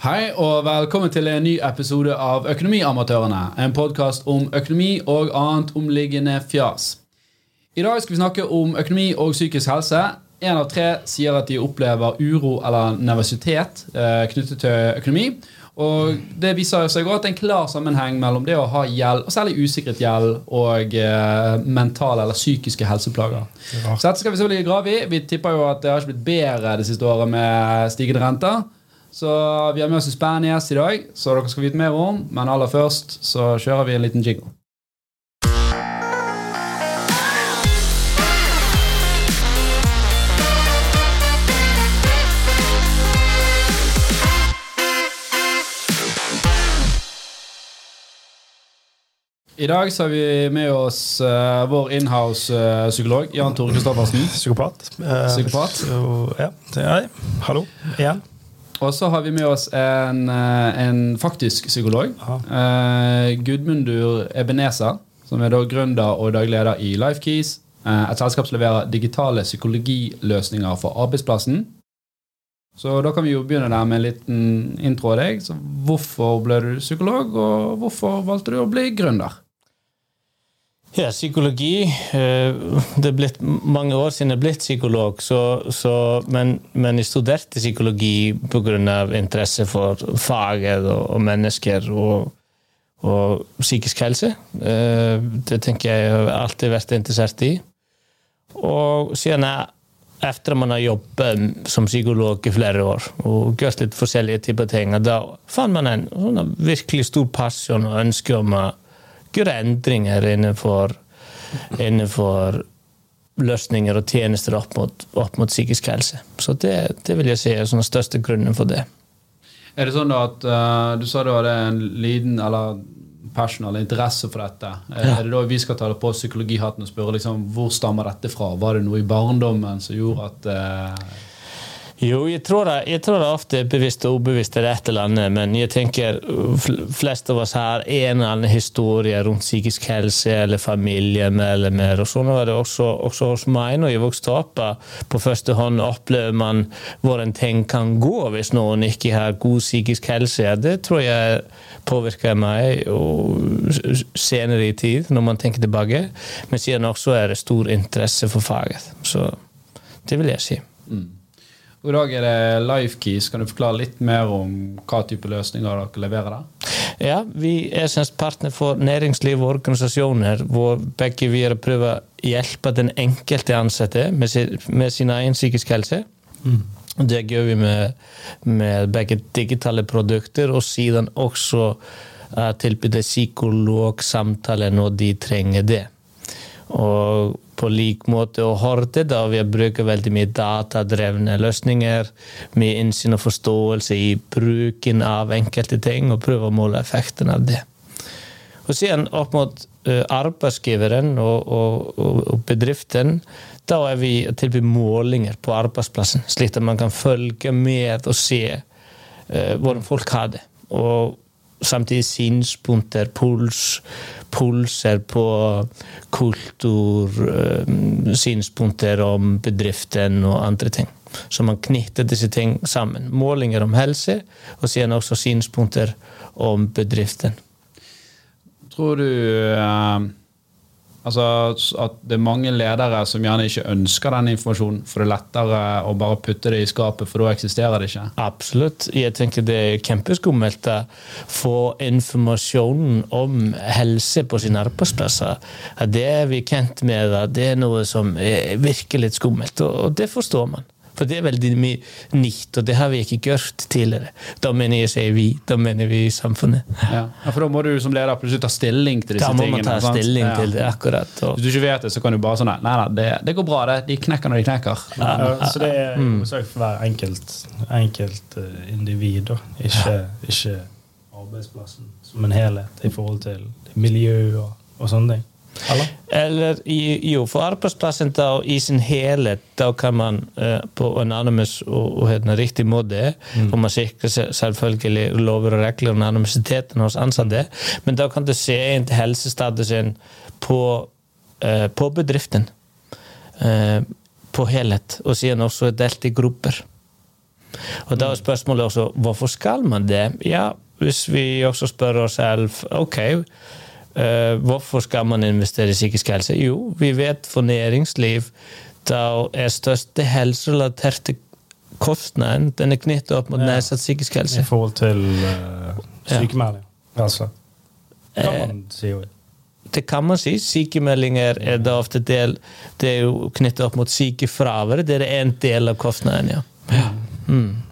Hei og velkommen til en ny episode av Økonomiamatørene. En podkast om økonomi og annet omliggende fjas. I dag skal vi snakke om økonomi og psykisk helse. En av tre sier at de opplever uro eller nervøsitet eh, knyttet til økonomi. Og Det viser seg at det er en klar sammenheng mellom det å ha gjeld, og særlig usikret gjeld, og eh, mentale eller psykiske helseplager. Så dette skal vi selvfølgelig grave i. Vi tipper jo at det har ikke blitt bedre det siste året med stigende renter. Så vi har med oss en spennende gjest i dag, så dere skal vite mer om. Men aller først så kjører vi en liten jingle. I dag så har vi med oss uh, vår inhouse-psykolog uh, Jan Tore Kristoffersen. Psykopat. Uh, Psykopat. Ja. Hei. Hallo igjen. Og så har vi med oss en, en faktisk psykolog. Gudmundur Ebeneza, som er da gründer og daglig leder i Lifekeys. et selskap som leverer digitale psykologiløsninger for arbeidsplassen. Så da kan vi jo begynne der med en liten intro av deg. Så hvorfor ble du psykolog, og hvorfor valgte du å bli gründer? Ja, psykologi eh, Det er blitt mange år siden jeg blitt psykolog, så, så, men, men, jeg studerte psykologi pga. interesse for faget og, og mennesker og, og, psykisk helse. Eh, det tenker jeg har alltid vært interessert i. Og siden jeg etter at man har jobbet som psykolog i flere år og gjort litt forskjellige typer ting, da fant man en sånn virkelig stor passion og ønske om å gjøre endringer innenfor, innenfor løsninger og tjenester opp mot, opp mot psykisk helse. Så det, det, vil jeg si er den største grunnen for det. Er det sånn at uh, Du sa du hadde en liten eller personal interesse for dette. Ja. Er det da vi skal ta det på psykologihatten og spørre liksom, hvor stammer dette fra? Var det noe i barndommen som gjorde at uh jo, jeg tror, det, jeg tror det ofte er bevisst og ubevisst er et eller annet, men jeg tenker flest av oss har en eller annen historie rundt psykisk helse eller familiemedlemmer. og Sånn var det også, også, hos meg når jeg vokste opp. På første hånd opplever man hvordan ting kan gå hvis noen ikke har god psykisk helse. Det tror jeg påvirker meg senere i tid, når man tenker tilbake. Men siden også er det stor interesse for faget. Så det vil jeg si. Mm. I dag er det Lifekeys. Kan du forklare litt mer om hva type løsninger dere leverer der? Ja, Vi er partner for næringsliv og organisasjoner, hvor begge vi er å hjelpe den enkelte ansatte med sin, med sin egen psykisk helse. Mm. Det gjør vi med, med, begge digitale produkter, og siden også uh, tilby psykologsamtale når de trenger det. Og på lik måte og Horde, da vi bruker veldig mye datadrevne løsninger, med innsyn og forståelse i bruken av enkelte ting, og prøve å måle effekten av det. Og siden opp mot uh, arbeidsgiveren og, og, og, bedriften, da er vi tilbyr målinger på arbeidsplassen, slik at man kan følge med og se uh, hvordan folk har det. Og samtidig synspunkter, puls, pulser på kultur, synspunkter om bedriften og andre ting. Så man knytter disse ting sammen. Målinger om helse, og siden også synspunkter om bedriften. Tror du Altså At det er mange ledere som gjerne ikke ønsker den informasjonen, for det er lettere å bare putte det i skapet, for da eksisterer det ikke? Absolutt. Jeg tenker det er kjempeskummelt å få informasjonen om helse på sine arbeidsplasser. Det er vi kjent med, det er noe som er virkelig skummelt, og det forstår man. For det er veldig mye nytt, og det har vi ikke gjort tidligere. Da mener jeg sier vi, da mener vi samfunnet. Ja. ja, For da må du som leder plutselig ta stilling til disse tingene? Da må tingene, man ta stilling ja. til det, akkurat. Og... Hvis du ikke vet det, så kan du bare sånn Nei, nei, det, det går bra, det. De knekker når de knekker. Ja, så det er mm. hovedsak for hver enkelt, enkelt uh, individ, da. Ikke, ikke, arbeidsplassen som en helhet i forhold til miljø og, og sånne ting. Eller? Eller jo, for arbeidsplassen da, i sin helhet, da kan man uh, på anonymous og, og en riktig måte, mm. og man sikrer selvfølgelig lover og regler om anonymiteten hos ansatte, men da kan du se inn til helsestatusen på, uh, på bedriften. Uh, på helhet, og siden også delt i grupper. Og da er spørsmålet også hvorfor skal man det? Ja, hvis vi også spør oss selv ok, eh, hvorfor skal man investere i psykisk helse? Jo, vi vet for næringsliv da er største helserelaterte kostnaden den er knyttet opp mot Ja. nedsatt psykisk helse. I forhold til uh, sykemelding. Altså. Kan man si jo. Det kan man si. Sykemeldinger er da ofte del Det er jo knyttet opp mot sykefravær. Det er en del av kostnaden, ja. Mm.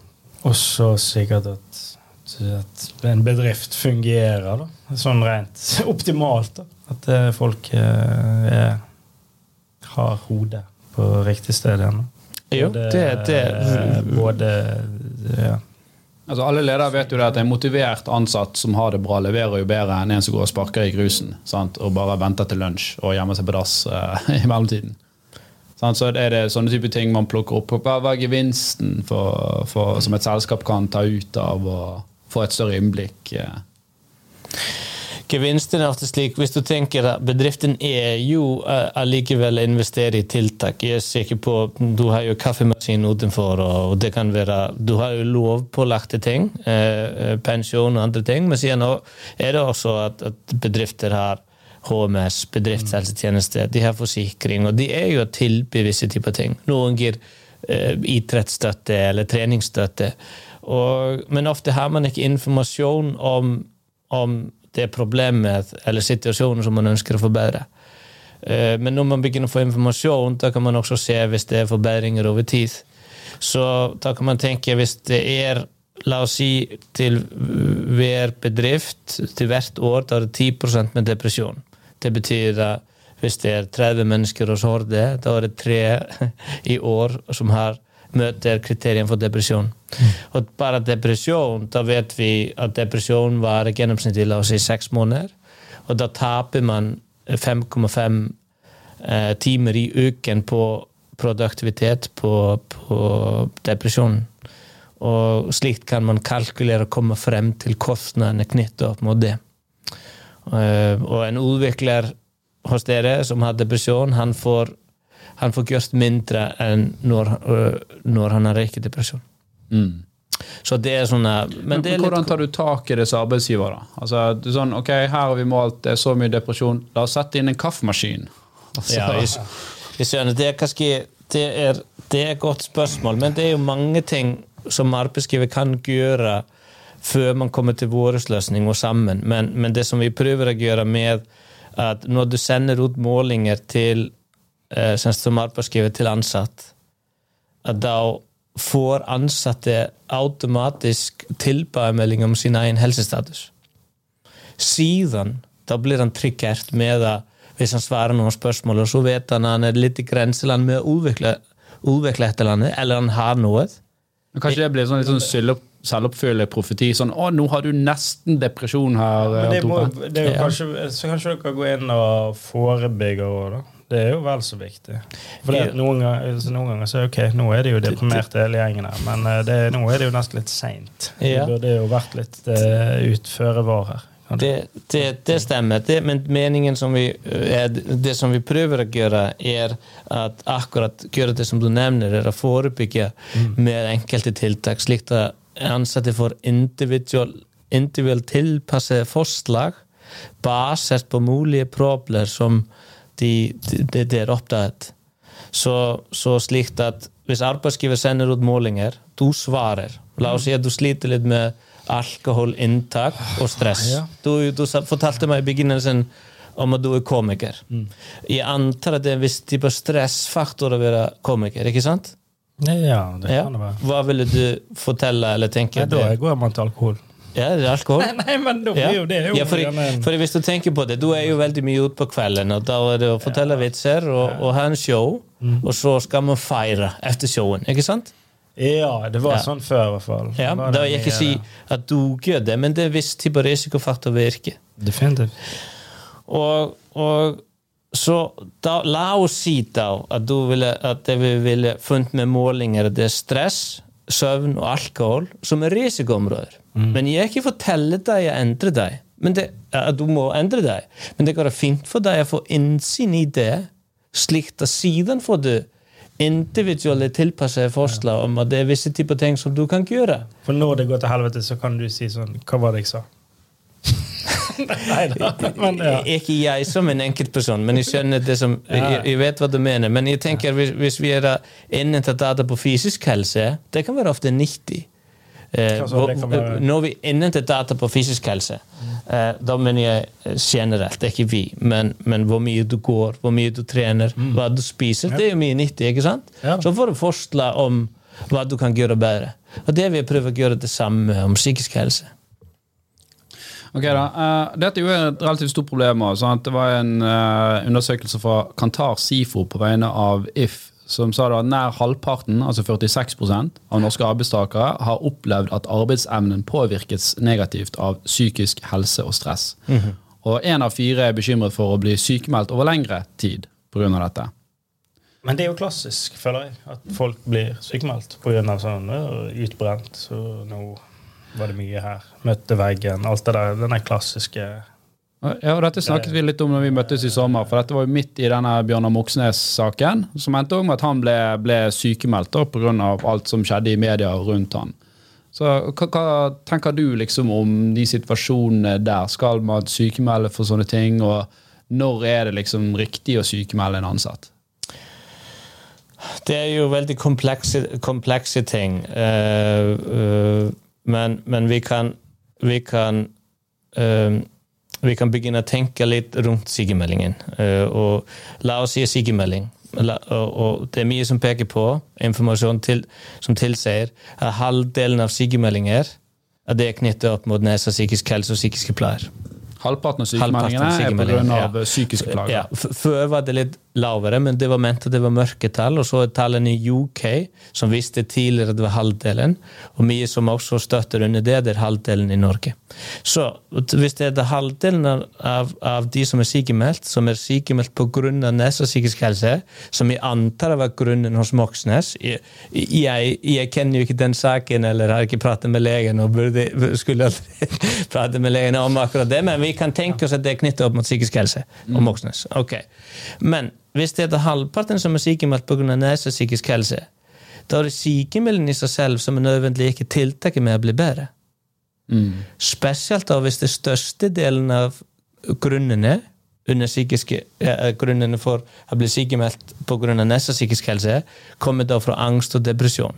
Og så sikkert at, at en bedrift fungerer, da. Sånn rent optimalt. da. At eh, folk eh, er, har hodet på riktig sted igjen. Jo, det- det- Både ja. Altså Alle ledere vet jo det at en motivert ansatt som har det bra, leverer jo bedre enn en som går og sparker i grusen sant? og bare venter til lunsj og gjemmer seg på dass eh, i mellomtiden. Sant? Så er det sånne type ting man plukker opp. Hva hva er gevinsten for, for, som et selskap kan ta ut av å få et større innblikk? eh? Gevinsten er ofte slik, hvis du tenker at bedriften er jo eh, allikevel å investere i tiltak. Jeg er sikker på, Du har jo kaffemaskin utenfor, og det kan være Du har jo lovpålagte ting, eh, pensjon og andre ting, men siden er det også at, at bedrifter har HMS, bedriftshelsetjeneste, de har forsikring, og de er jo å tilby typer ting. Noen gir eh, idrettsstøtte eller treningsstøtte, og, men ofte har man ikke informasjon om, om det problemet eller situasjonen som man ønsker å forbedre. Uh, Men når man begynner å få informasjon, da kan man også se hvis det er forbedringer over tid. Så da kan man tenke hvis det er La oss si til hver bedrift til hvert år da er det 10% med depresjon. Det betyr at hvis det er 30 mennesker hos Horde, da er det tre i år som har møter kriteriene for depresjon. Og bare depresjon, da vet vi at depresjon varer gjennomsnittlig la oss si seks måneder. Og da taper man 5,5 eh, timer i uken på produktivitet på, på depresjonen. Og slikt kan man kalkulere og komme frem til kostnadene knyttet opp mot det. Eh, og en utvikler hos dere som har depresjon, han får, han får gjort mindre enn når, når han har ikke depresjon. Mm. Så det er sånne Men, det er hvordan tar du tak i det som arbeidsgiver? da? Altså, du sånn, ok, Her har vi målt det er så mye depresjon, la oss sette inn en kaffemaskin. Altså, Ja, jeg, jeg skjønner. Det er kanskje det er, det er et godt spørsmål, men det er jo mange ting som arbeidsgiver kan gjøre før man kommer til vår løsning og sammen. Men, men det som vi prøver å gjøre med at når du sender ut målinger til eh, som arbeidsgiver til ansatt, at da får ansatte automatisk tilbakemelding om sin egen helsestatus. Siden da blir han triggert med at hvis han svarer noen spørsmål, og så vet han at han er litt i grenseland med å utvikle, utvikle et eller annet, eller han har noe. Men Kanskje det blir sånn litt sånn selvopp- selvoppfyllende profeti? Sånn 'Å, nå har du nesten depresjon her'. Men det, må, det er jo kanskje, så kanskje dere går inn og forebygger òg, da. Det er jo vel så viktig. For det, noen, ganger, altså noen ganger så ok, nå er det jo deprimerte hele gjengen her, men eh, det, nå er det jo nesten litt seint. Ja. Det burde jo vært litt uh, utføre var her. Det, det, det stemmer. Det, men meningen som vi, eh, det som vi prøver å gjøre, er at akkurat gjøre det som du nevner, er å forebygge med enkelte tiltak, slik at ansatte får individuelt individuelt tilpassede forslag basert på mulige problemer som de, de, de er oppdaget. Så, så slikt at hvis arbeidsgiver sender ut målinger, du svarer. La oss si at du sliter litt med alkoholinntak og stress. Du, du fortalte meg i begynnelsen om at du er komiker. Jeg antar at det er en viss type stressfaktor å være komiker, ikke sant? Ja, det kan det være. Hva ville du fortelle eller tenke? Ja, da det- går man til alkohol. Ja, det er alkohol? Nei, nei, men da Ja. blir jo det jo ja, for, for hvis du tenker på det, du er jo veldig mye ute på kvelden, og da er det å fortelle vitser og, og ha en show, Mm. og så skal man feire etter showen, ikke sant? Ja, det var Ja. sånn før, i hvert fall. Ja, da vil jeg ikke si at du gjør det, men det er viss type risikofaktor virker. Definitivt. Og, og så da, la oss si da at, du ville, at det vi ville funnet med målinger det er stress, søvn og alkohol som er risikoområder. Men jeg ikke forteller deg å endre det, at du må endre deg. Men det går fint for deg å få innsyn i det, slik at siden får du individuelle tilpassede forslag om at det er visse typer ting som du kan gjøre. For når det går til helvete, så kan du si sånn Hva var det jeg sa? Nei da. Men ja. Ikke jeg som en enkeltperson, men jeg skjønner det som jeg, jeg vet hva du mener. Men jeg tenker hvis, hvis vi er innhentet data på fysisk helse, det kan være ofte nyttig. Eh, være? når vi innhenter data på fysisk helse, eh, da mener jeg eh, generelt, ikke vi, men, men hvor mye du går, hvor mye du trener, hva du spiser, det er jo mye nyttig. ikke sant? Mm. Ja. Så får du forslag om hva du kan gjøre bedre. Og det vil jeg prøve å gjøre det samme om psykisk helse. Ok da, eh, Dette er jo et relativt stort problem. også? Det var en eh, undersøkelse fra Kantar Sifo på vegne av If som sa da at nær halvparten, altså 46% av norske arbeidstakere har opplevd at arbeidsevnen påvirkes negativt av psykisk helse og stress. Og én av fire er bekymret for å bli sykemeldt over lengre tid pga. dette. Men det er jo klassisk, føler jeg, at folk blir sykemeldt pga. sånn «Å, utbrent. Så nå var det mye her. Møtte veggen. Alt det der. Den klassiske Ja, og Dette snakket vi litt om når vi møttes i sommer, for dette var jo midt i denne Bjørnar Moxnes-saken, som endte om med at han ble, ble sykemeldt pga. alt som skjedde i media rundt han. Så hva, hva tenker du liksom om de situasjonene der? Skal man sykemelde for sånne ting? Og når er det liksom riktig å sykemelde en ansatt? Det er jo veldig komplekse, komplekse ting. Uh, eh, men, men vi kan, vi kan eh, vi kan begynne å tenke litt rundt sykemeldingen. Eh, og la oss si sykemelding. Og, det er mye som peker på informasjon til, som tilsier at halvdelen av sykemeldinger er knyttet opp mot nesa psykisk helse og psykiske plager. Halvparten av sykemeldingene er pga. ja. psykiske plager. Ja, før var det litt lavere, men det var ment at det var mørketall. Og så er tallene i UK, som visste tidligere at det var halvdelen. Og mye som også støtter under det, det er halvdelen i Norge. Så hvis det er halvdelen av, av de som er sykemeldt, som er sykemeldt pga. nesa psykisk helse, som jeg antar var grunnen hos Moxnes jeg, jeg, jeg kjenner jo ikke den saken, eller har ikke pratet med legen, og burde, skulle aldri prate med legen om akkurat det, men vi kan tenke oss at det er knyttet opp mot psykisk helse og Moxnes. Ok. Men hvis det er halvparten som er sykemeldt pga. nesa psykisk helse, da er det sykemeldingen i seg selv som er nødvendig ikke tiltaket med å bli bedre. Spesielt da hvis det største delen av grunnene under psykiske, eh, grunnene for å bli sykemeldt pga. nesa psykisk helse, kommer da fra angst og depresjon.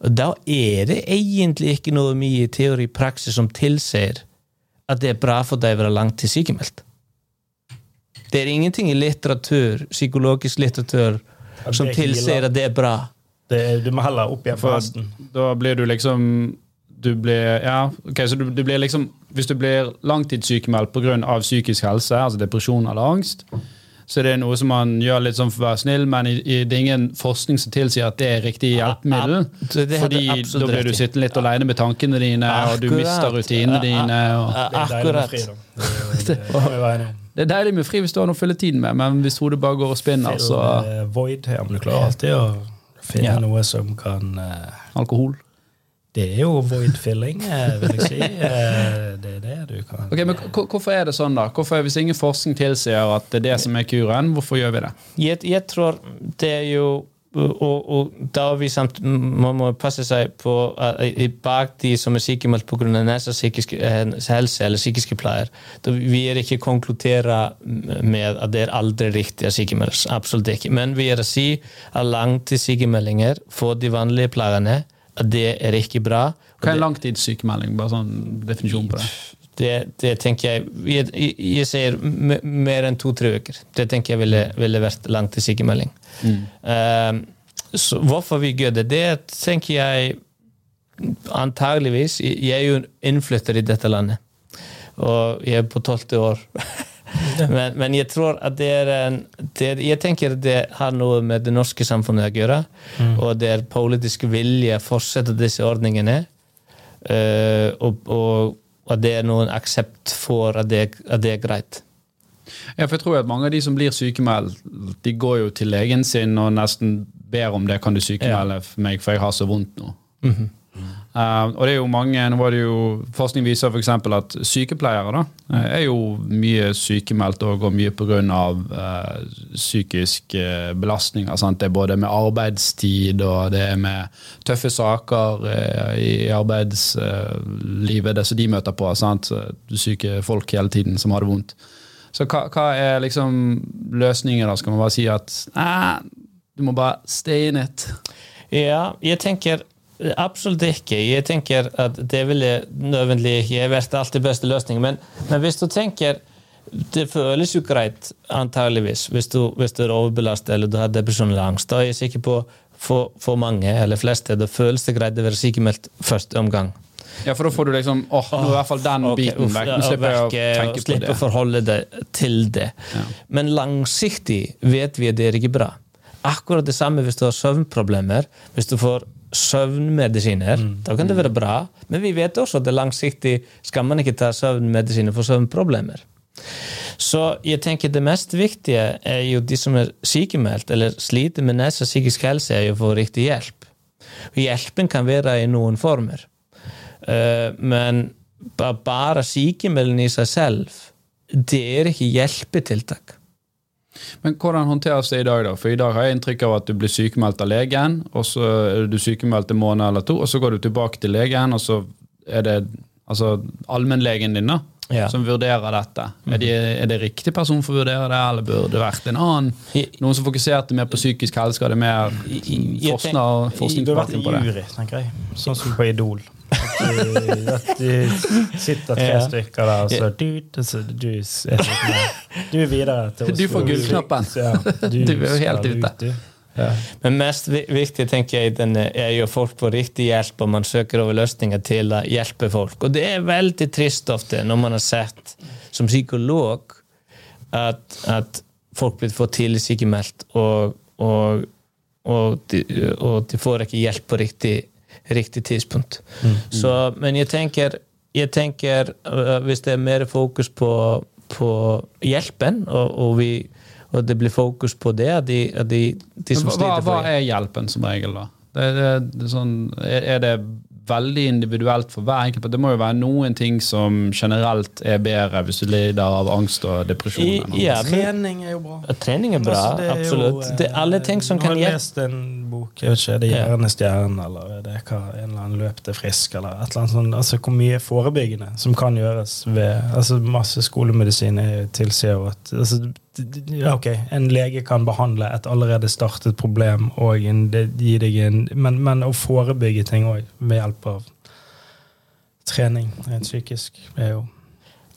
Og Da er det egentlig ikke noe mye teori i praksis som tilsier at det er bra for deg å være langtidssykemeldt. Det er ingenting i litteratur, psykologisk litteratur som tilsier at det er bra. det, Du må heller opp igjen For resten. da blir du liksom du blir, ja, ok, så du, du blir liksom, Hvis du blir langtidssykemeldt pga. psykisk helse, altså depresjon eller angst, så det er noe som man gjør litt sånn for å være snill, men i, i, det er ingen forskning som tilsier at det er riktig hjelpemiddel. Ja, du fordi da blir du sittende litt alene med tankene dine, og du mister rutinene dine. Og. Ja, Det er deilig med Akkurat. fri. Det, er deilig med fri hvis du har noe å fylle tiden med, men hvis hodet bare går og spinner, så void. Ja, men du klarer alltid å finne Ja. noe som kan eh, alkohol. Det er jo void filling, eh, vil jeg si. Eh, Det er det du kan Ok, men Hvorfor er det sånn, da? Hvorfor, Hvis ingen forskning tilsier at det er det som er kuren, hvorfor gjør vi det? Jeg, jeg tror det er jo og, og da vi samt, Man må passe seg på at bak de som er sykemeldt pga. nesa psykisk eh, helse eller psykiske plager. Vi er ikke konkludere med at det er aldri riktig å sykemeldes. Absolutt ikke. Men vi er å si at langtidssykemeldinger for de vanlige plagene det er ikke bra. Hva er en langtidssykemelding? Bare sånn definisjon på det. det, det tenker jeg Jeg, jeg, sier mer enn to-tre uker. Det tenker jeg ville, ville vært langtidssykemelding. Um, så hvorfor vi gjør det, det tenker jeg antageligvis Jeg er jo innflytter i dette landet, og jeg er på tolvte år. men, men jeg tror at det er en det, Jeg tenker det har noe med det norske samfunnet å gjøre, og det er politisk vilje å fortsette disse ordningene. Uh, og, og at det er noen aksept for at det, at det er greit. Ja, for jeg tror at Mange av de som blir sykemeldt, de går jo til legen sin og nesten ber om det. Kan du sykemelde ja. meg, for jeg har så vondt nå. Eh, og det er jo mange, nå var det jo, Forskning viser f.eks. at sykepleiere da, eh, er jo mye sykemeldt og går mye pga. Uh, psykiske belastninger. Sant? Det er både med arbeidstid og det er med tøffe saker uh, i arbeidslivet, det som de møter på. Sant? Syke folk hele tiden som har det vondt. Så hva, hva er liksom løsningen? da? Skal man bare si at du må bare stay in it? Ja, jeg tenker Absolutt ikke. Jeg tenker at det ville nødvendig vært alltid beste løsning. Men, men, hvis du tenker Det føles jo greit, antageligvis, hvis du, hvis du er overbelastet eller du har depresjon eller angst. Da er jeg sikker på for, for mange, eller fleste, det føles det greit å være sykemeldt første omgang. Ja, for da får du liksom åh, nå er i hvert fall den okay, biten vekk. Nå slipper jeg å tenke på det. å forholde deg til det. Ja. Men langsiktig vet vi at det er ikke bra. Akkurat det samme hvis du har søvnproblemer. Hvis du får söfnmediciner, mm. då kan det mm. vara bra. Men vi vet också att det langsiktigt ska man inte ta sömnmediciner för sömnproblem. Så jag tänker det mest viktiga är ju de som är psykemält eller sliter med näsa psykisk hälsa är ju att få riktig hjälp. Och hjälpen kan vara i någon former. Eh, men bara psykemälden i sig själv, det är inte hjälpetiltak. Men hvordan håndteres det i dag, da? For i dag har jeg inntrykk av at du blir sykemeldt av legen, og så er du sykemeldt en måned eller to, og så går du tilbake til legen, og så er det altså allmennlegen din da, ja. som vurderer dette. Er, de, er, det riktig person for å vurdere det, eller burde det vært en annen? Noen som fokuserte mer på psykisk helse? Skal det mer forskning, forskningspartner på det? Jury, tenker jeg. Sånn som på Idol. At du, sitter tre stykker der, og så du, så du, du er videre til Oslo. Du får gullknappen. Ja, du, du, er jo helt ute. Ja. Men mest viktig tenker jeg den er jo folk får riktig hjelp, og man søker over løsninger til å hjelpe folk. Og det er veldig trist ofte når man har sett som psykolog at, at folk blir for tidlig sykemeldt, og, og, og, de, og de får ikke hjelp på riktig riktig tidspunkt. Mm. Så, men jeg tenker, jeg tenker uh, hvis det er mer fokus på, på hjelpen, og, og, vi, og, det blir fokus på det at de, at de, de som hva, hva er hjelpen som regel, da? Det, det, det, sånn, er, det veldig individuelt for hver enkelt. Det må jo være noen ting som generelt er bedre hvis du lider av angst og depresjon. I, ja, trening er jo bra. Trening er bra, altså, er absolutt. Jo, det er alle ting som kan hjelpe. En bok, jeg vet ikke, Er det er Hjernestjernen, eller det er hva, en eller annen løp til frisk, eller et eller annet sånt. Altså hvor mye forebyggende som kan gjøres ved altså Masse skolemedisin tilsier at altså, Ok, en lege kan behandle et allerede startet problem og gi deg en men, men, å forebygge ting òg ved hjelp av trening rent psykisk er jo,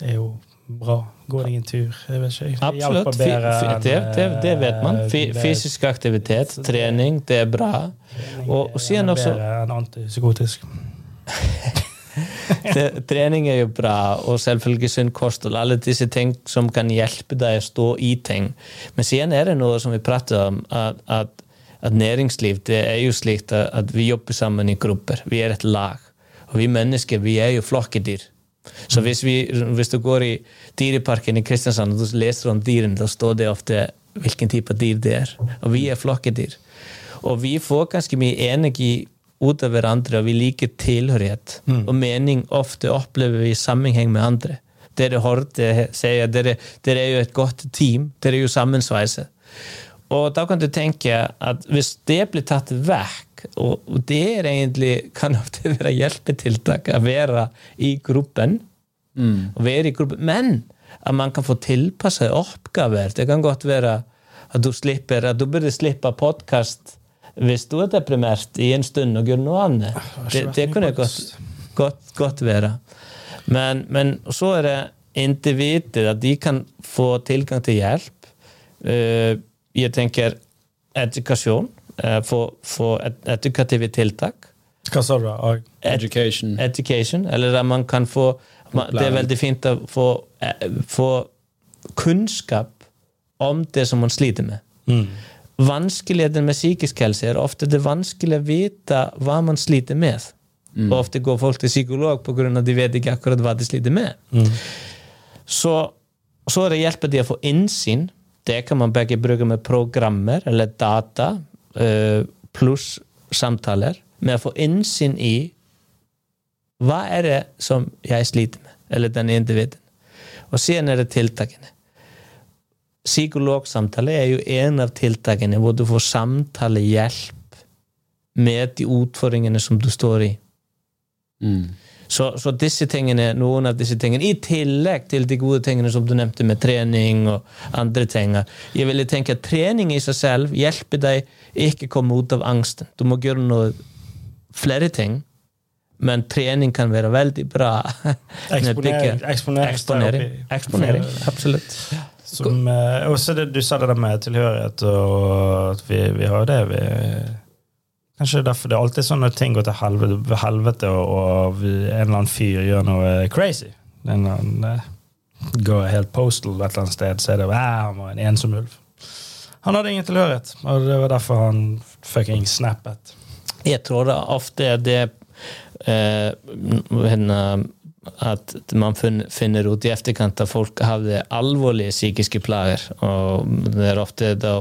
er jo bra. Gå deg en tur. jeg vet ikke. Absolutt. Det, det, det, vet man. Eh, fysisk aktivitet, trening, det er bra. Og, og siden også Bedre enn antipsykotisk. trening er jo bra, og selvfølgelig sunn kosthold. Alle disse ting som kan hjelpe deg å stå i ting. Men siden er det noe som vi prater om, at, at, at næringsliv det er jo slik at vi jobber sammen i grupper. Vi er et lag. Og vi mennesker vi er jo flokkedyr. Så hvis, vi, hvis, du går i dyreparken i Kristiansand og du leser om dyrene, da står det ofte hvilken type dyr det er. Og vi er flokkedyr. Og vi får ganske mye energi ut av hverandre, og vi liker tilhørighet. Mm. Og mening ofte opplever vi i sammenheng med andre. Dere hørte sier dere, dere er jo et godt team. Dere er jo sammensveiset. Og da kan du tenke at hvis det blir tatt vekk, og det er egentlig, kan ofte være hjelpetiltak å være i gruppen, mm. være i gruppen, men at man kan få tilpasse oppgaver. Det kan godt være at du slipper, at du burde slippe podkast hvis du er deprimert i en stund og gjør noe annet. Det, det kunne godt, godt, godt være. Men, men, så er det individet, at de kan få tilgang til hjelp. Uh, jeg tenker edukasjon. Uh, for et, edukative tiltak. Hva sa du? Education. Et, education. Eller at man kan få man, Det er veldig fint å få, uh, få kunnskap om det som man sliter med. Mm vanskeligheten med psykisk helse er ofte det vanskelig å vite hva man sliter med. Mm. Og ofte går folk til psykolog pga. at de vet ikke akkurat hva de sliter med. Mm. Så, så er det hjelper de å få innsyn. Det kan man begge bruke med programmer eller data pluss samtaler. Med å få innsyn i Hva er det som jeg sliter med? Eller den individen. Og siden er det tiltakene. Psykologsamtale er jo en av tiltakene hvor du får samtalehjelp med de utfordringene som du står i. Mm. Så, så disse tingene, noen av disse tingene, i tillegg til de gode tingene som du nevnte med trening og andre ting Jeg ville tenke at trening i seg selv hjelper deg ikke komme ut av angsten. Du må gjøre noe flere ting, men trening kan være veldig bra. Eksponering. Eksponering. Eksponering. Eksponering. Absolutt. Som, eh, også det, du sa det der med tilhørighet, og vi, vi har jo det. vi Kanskje derfor det er alltid sånn når ting går til helvete, helvete og, og en eller annen fyr gjør noe crazy. En eller annen, eh, går helt postal et eller annet sted, så er det "Æ, han var en ensom ulv. Han hadde ingen tilhørighet, og det var derfor han fucking snappet. Jeg tror det ofte er det eh, at man finner ut i etterkant at folk hadde alvorlige psykiske plager. Og det er ofte da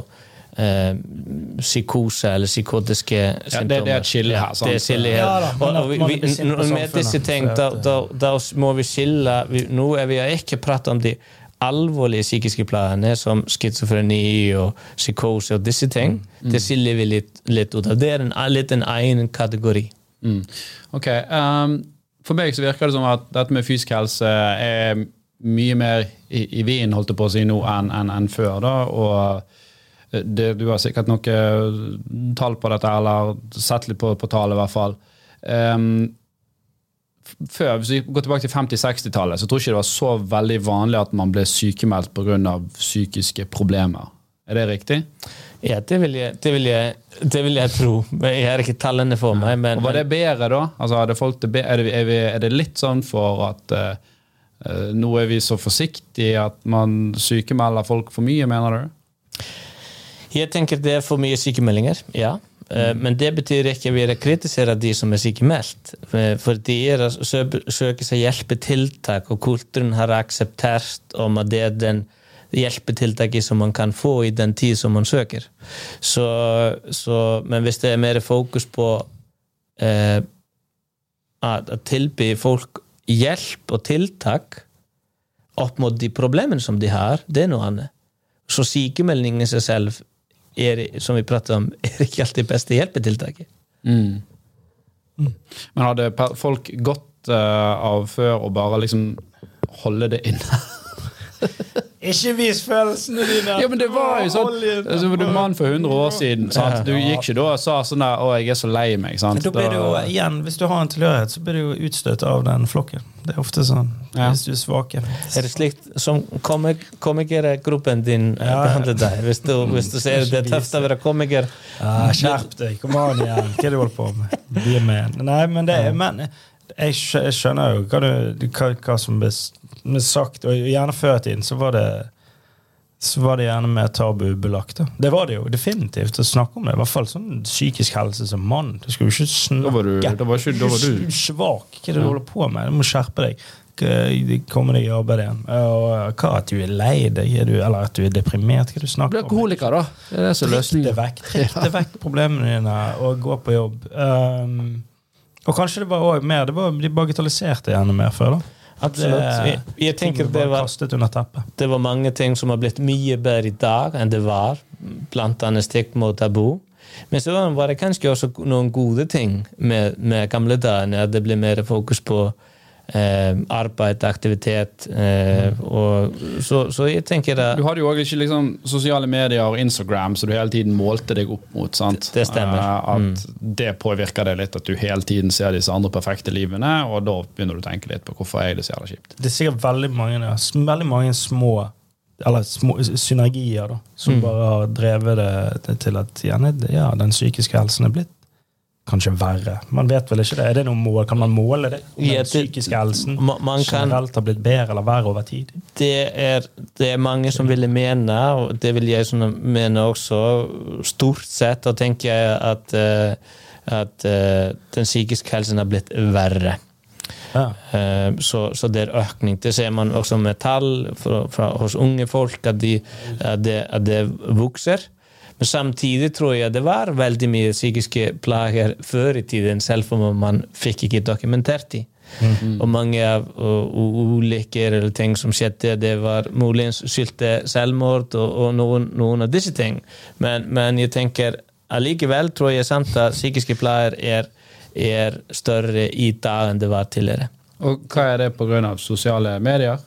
eh, psykose eller psykotiske symptomer. symptomer. det er et skille her, sant? Det er skille her. Ja med disse ting, at, da, da må vi skille vi, Nå er vi ikke pratet om de alvorlige psykiske plagene som schizofreni og psykose og disse ting. Det skiller vi litt, litt ut av. Det er en, litt en egen kategori. Mm. Ok. um, for meg så virker det som at dette med fysisk helse er mye mer i, i vinden holdt jeg på å si nå enn en, en før. da, og det, Du har sikkert noe tall på dette, eller sett litt på, på tallet, i hvert fall. Um, før, Hvis vi går tilbake til 50-60-tallet, så tror jeg ikke det var så veldig vanlig at man ble sykemeldt pga. psykiske problemer. Er det riktig? Ja, det vil jeg, det vil jeg, det vil jeg tro. Men Jeg har ikke tallene for meg. Men, Og Var det bedre da? Altså, det bedre? er, det, er, vi, er det litt sånn for at eh, eh, nå er vi så forsiktige at man sykemelder folk for mye, mener du? Jeg tenker det er for mye sykemeldinger, ja. Eh, Men det betyr ikke at vi kritiserer de som er sykemeldt. Eh, For de er søker seg hjelpetiltak, og kulturen har akseptert om at det er den hjelpetiltaket som man kan få i den tid som man søker. Så, så, men hvis det er mer fokus på eh, at tilby folk hjelp og tiltak opp mot de problemene som de har, det er noe annet. Så sykemeldingen i seg selv, er, som vi prater om, er ikke alltid beste hjelpetiltaket. Men hadde folk gått uh, av før og bare liksom holde det inne? Ikke vis følelsene dine! ja, men det var jo sånn altså, Du var mann for 100 år siden. Sant? Du gikk ikke da og sa sånn der 'Å, jeg er så lei meg'. Sant? Da blir du jo, igjen, Hvis du har en tilhørighet, så blir du jo utstøtt av den flokken. Det er ofte sånn. Ja. Hvis du er svak. Er det slikt som komik komikergruppen din eh, Ja. behandler deg? Hvis du, hvis du ser det er tøft å være komiker Ja, skjerp deg. Kom an igjen. Hva er det du holder på med? Bli med. Nei, men det men jeg, skjønner jo hva, du, hva, hva som ble sagt. Og gjerne før i tiden så var det så var det gjerne mer tabubelagt. Det var det jo definitivt å snakke om det. I hvert fall sånn psykisk helse som mann. Du skal jo ikke snakke Da var du, da var ikke, da var du du svak. Hva er det du holder på med? Du må skjerpe deg. K- Komme deg i arbeid igjen. Og hva at du er lei deg, er du, eller at du er deprimert? Hva er det du snakker om? alkoholiker, da. Det er det som er løsningen. vekk. Det vekk problemene dine, og gå på jobb. Um, og kanskje det var også mer Det var, De bagatelliserte gjerne mer før. da Absolutt. Jeg, jeg tenker det var, det var mange ting som har blitt mye bedre i dag enn det var. Blant annet stikk mot tabu. Men så var det kanskje også noen gode ting med, med gamle dager. At det ble mer fokus på eh, arbeid, aktivitet. Eh, og, så, så jeg tenker det Du hadde jo ikke liksom sosiale medier og Instagram, så du hele tiden målte deg opp mot. sant? Det stemmer. Eh, At Det påvirker deg litt, at du hele tiden ser disse andre perfekte livene, og da begynner du å tenke litt på hvorfor er det så jævla kjipt. Det er sikkert veldig mange, ja, veldig mange små eller små synergier da, som Mm. bare har drevet det til at ja, den psykiske helsen er blitt kanskje verre. Man vet vel ikke det. Er det noe mål? Kan man måle det? Om Ja, den psykiske helsen generelt har blitt bedre eller verre over tid? det er, det er mange som ville mene, og det vil jeg mene også, stort sett, og tenker jeg at, eh, at eh, den psykiske helsen har blitt verre. Ja. Eh, Så, så det er økning. Det ser man også med tall fra, fra, hos unge folk, at, de, at, det, at det vokser. Men samtidig tror jeg det var veldig mye psykiske plager før i tiden, selv om man fikk ikke dokumentert de. Og mange av ulykker eller ting som skjedde, det var muligens skyldte selvmord og, og noen, noen av disse ting. Men, men jeg tenker allikevel tror jeg samt at psykiske plager er, er større i dag enn det var tidligere. Og hva er det pga. sosiale medier?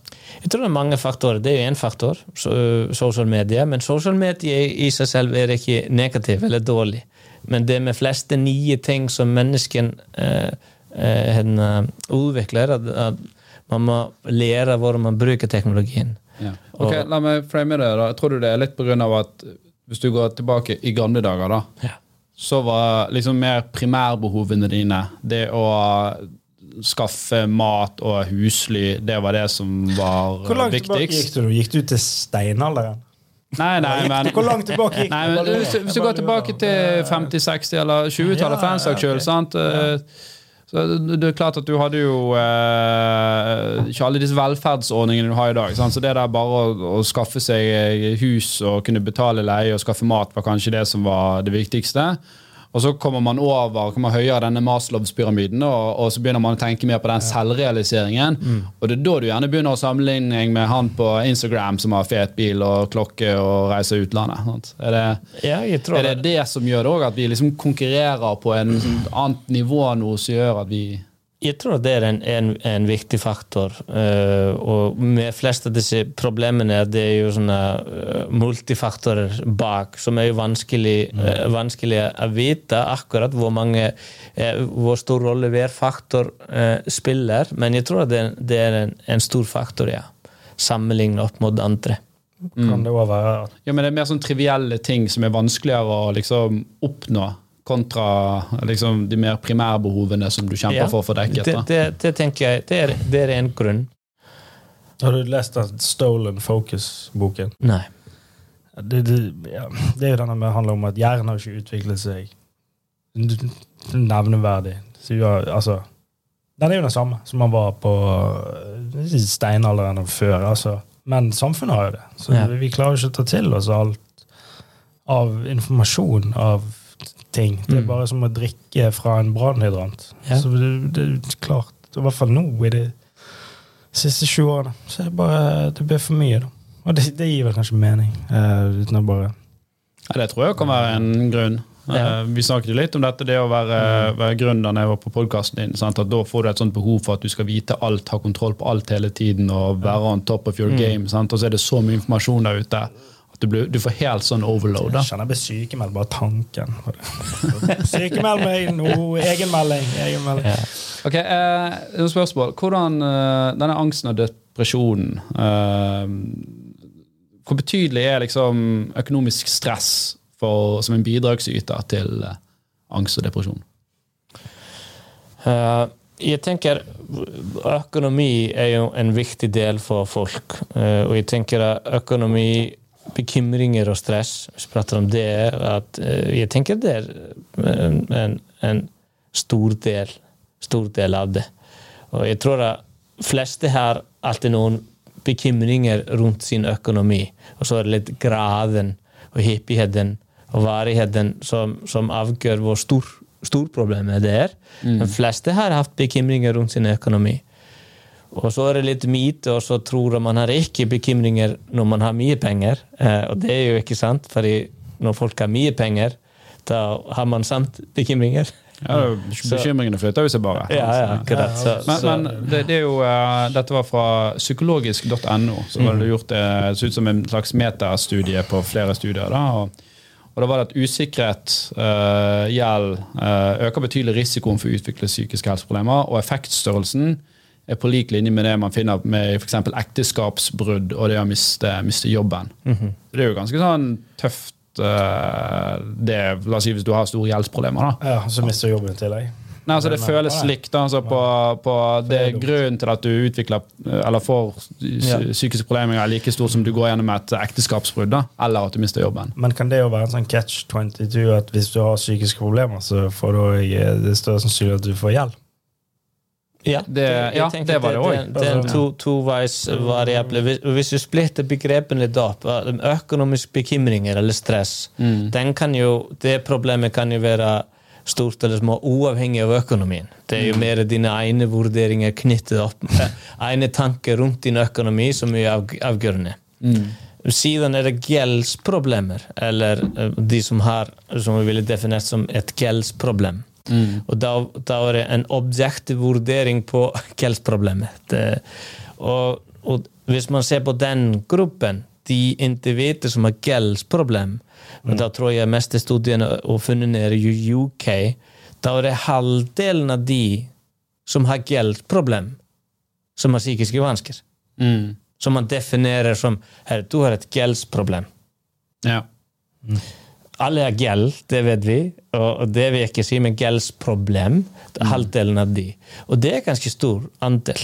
Jeg tror det er mange faktorer. Det er jo én faktor, sosiale medier. Men sosiale medier i seg selv er ikke negativ eller dårlig. Men det med fleste nye ting som mennesken eh, eh, eh, utvikler, at, at man må lære hvordan man bruker teknologien. Ja. Ok, La meg frame det. da. Tror du det er litt pga. at hvis du går tilbake i gamle dager, da, Ja. så var liksom mer primærbehovene dine det å skaffe mat og husly, det var det som var viktigst. Hvor langt tilbake gikk du? Gikk du til steinalderen? Nei, nei, men Hvor langt tilbake gikk? Nei, men hvis, hvis du går tilbake til 50-, 60- eller 20-tallet, Ja, for den saks skyld, sant? Eh, Så det det er klart at du hadde jo eh, ikke alle disse velferdsordningene du har i dag. Sant? Så det der bare å, å skaffe seg hus og kunne betale leie og skaffe mat var kanskje det som var det viktigste. Og så kommer man over, kommer høyere denne Maslows-pyramiden, og, og så begynner man å tenke mer på den selvrealiseringen. Og det er da du gjerne begynner å sammenligne med han på Instagram som har fet bil og klokke og reiser utlandet. Er det, Ja, er det det som gjør det òg, at vi liksom konkurrerer på en sånn annet nivå nå, som gjør at vi Jeg tror det er en, en, en viktig faktor. Uh, og med flest av disse problemene det er jo sånne uh, multifaktorer bak, som er jo vanskelig, uh, vanskelig å vite akkurat hvor mange eh, hvor stor rolle hver faktor eh, spiller. Men jeg tror det, det er en, en stor faktor, ja. Sammenlignet opp mot andre. Kan det òg være Ja, men det er mer sånn trivielle ting som er vanskeligere å liksom oppnå, kontra liksom de mer primærbehovene som du kjemper Ja, for å få dekket. Det, det, det tenker jeg det er, det er en grunn. Har du lest den Stolen Focus-boken? Nei. Det, det, ja, det er jo denne med handler om at hjernen har ikke utviklet seg nevneverdig. Så, ja, altså, den er jo den samme som man var på eh, steinalderen og før. Altså. Men samfunnet har jo det. Så Ja. vi klarer jo ikke å ta til oss alt av informasjon av ting. Det er Mm. bare som å drikke fra en brannhydrant. Ja. Så det, det er klart, i hvert fall nå i de siste 20 årene, så er det bare det blir for mye. da. Og det, det gir vel kanskje mening, Uh, uten å bare Ja, det tror jeg kan være en grunn. Ja. Uh, Vi snakket jo litt om dette, det å være, være gründer når jeg var på podkasten din. Sant? At da får du et sånt behov for at du skal vite alt, ha kontroll på alt hele tiden og være on top of your game. Sant? Og så er det så mye informasjon der ute du, blir, du får helt sånn overload. Da. Jeg kjenner jeg blir sykemeldt, bare tanken. på det. Sykemeld meg nå! Egenmelding! egenmelding. Ja. Ok, eh, noen spørsmål. Hvordan eh, denne angsten og depresjonen eh, Hvor betydelig er liksom økonomisk stress for, som en bidragsyter til eh, angst og depresjon? Uh, jeg tenker økonomi er jo en viktig del for folk. Uh, og jeg tenker at økonomi, bekymringer og stress, hvis vi prater om det, at eh, jeg tenker det er en, en, en stor del, stor del av det. Og jeg tror at fleste har alltid noen bekymringer rundt sin økonomi. Og så er det litt graden og hyppigheten og varigheten som, som avgjør hvor stor, stor problemet det er. De fleste har hatt bekymringer rundt sin økonomi. Og så er det litt myte, og så tror man har ikke bekymringer når man har mye penger. Eh, og det er jo ikke sant, for når folk har mye penger, da har man samt bekymringer. Ja, Bekymringene flytter jo seg bare. Ja, ja, akkurat. Så, Men, men det, det er jo, uh, dette var fra psykologisk.no. Så var det gjort det, det så ut som en slags metastudie på flere studier. Da, og, og da var det at usikkerhet, uh, gjeld, eh, øker betydelig risikoen for å utvikle psykiske helseproblemer. Og effektstørrelsen er på lik linje med det man finner med f.eks. ekteskapsbrudd og det å miste, miste jobben. Det er jo ganske sånn tøft. eh, det, la oss si hvis du har store gjeldsproblemer. da Ja, så mister jobben i tillegg. Nei, altså Det føles likt. altså på, på Det er grunnen til at du utvikler eller får psykiske problemer er like stor som du går gjennom et ekteskapsbrudd, da, eller at du mister jobben. Men kan det jo være en sånn catch 22 at hvis du har psykiske problemer, så får du også, det større sannsynlig at du får gjeld? Ja, Det- ja, det var det også. Det, det er en to, toveisvariabel. Hvis, hvis du splitter begrepene litt opp Økonomiske bekymringer eller stress Mm. den kan jo, Det problemet kan jo være stort eller små, uavhengig av økonomien. Det er jo mer dine egne vurderinger knyttet opp egne tanker rundt din økonomi som er av, avgjørende. Siden er det gjeldsproblemer, eller eh, de som har som vi ville definert som et gjeldsproblem. Og da, da er det en objektiv vurdering på gjeldsproblemet. Og, og hvis man ser på den gruppen, de individer som har gjeldsproblem, og da tror jeg mest studiene og funnene er i UK, da er det halvdelen av de som har gjeldsproblem, som har psykiske vansker. Mm. Som man definerer som her, du har et gjeldsproblem. Ja. Alle har gjeld, det vet vi, og det vil jeg ikke si, men gjeldsproblem, halvdelen av de. Og det er ganske stor andel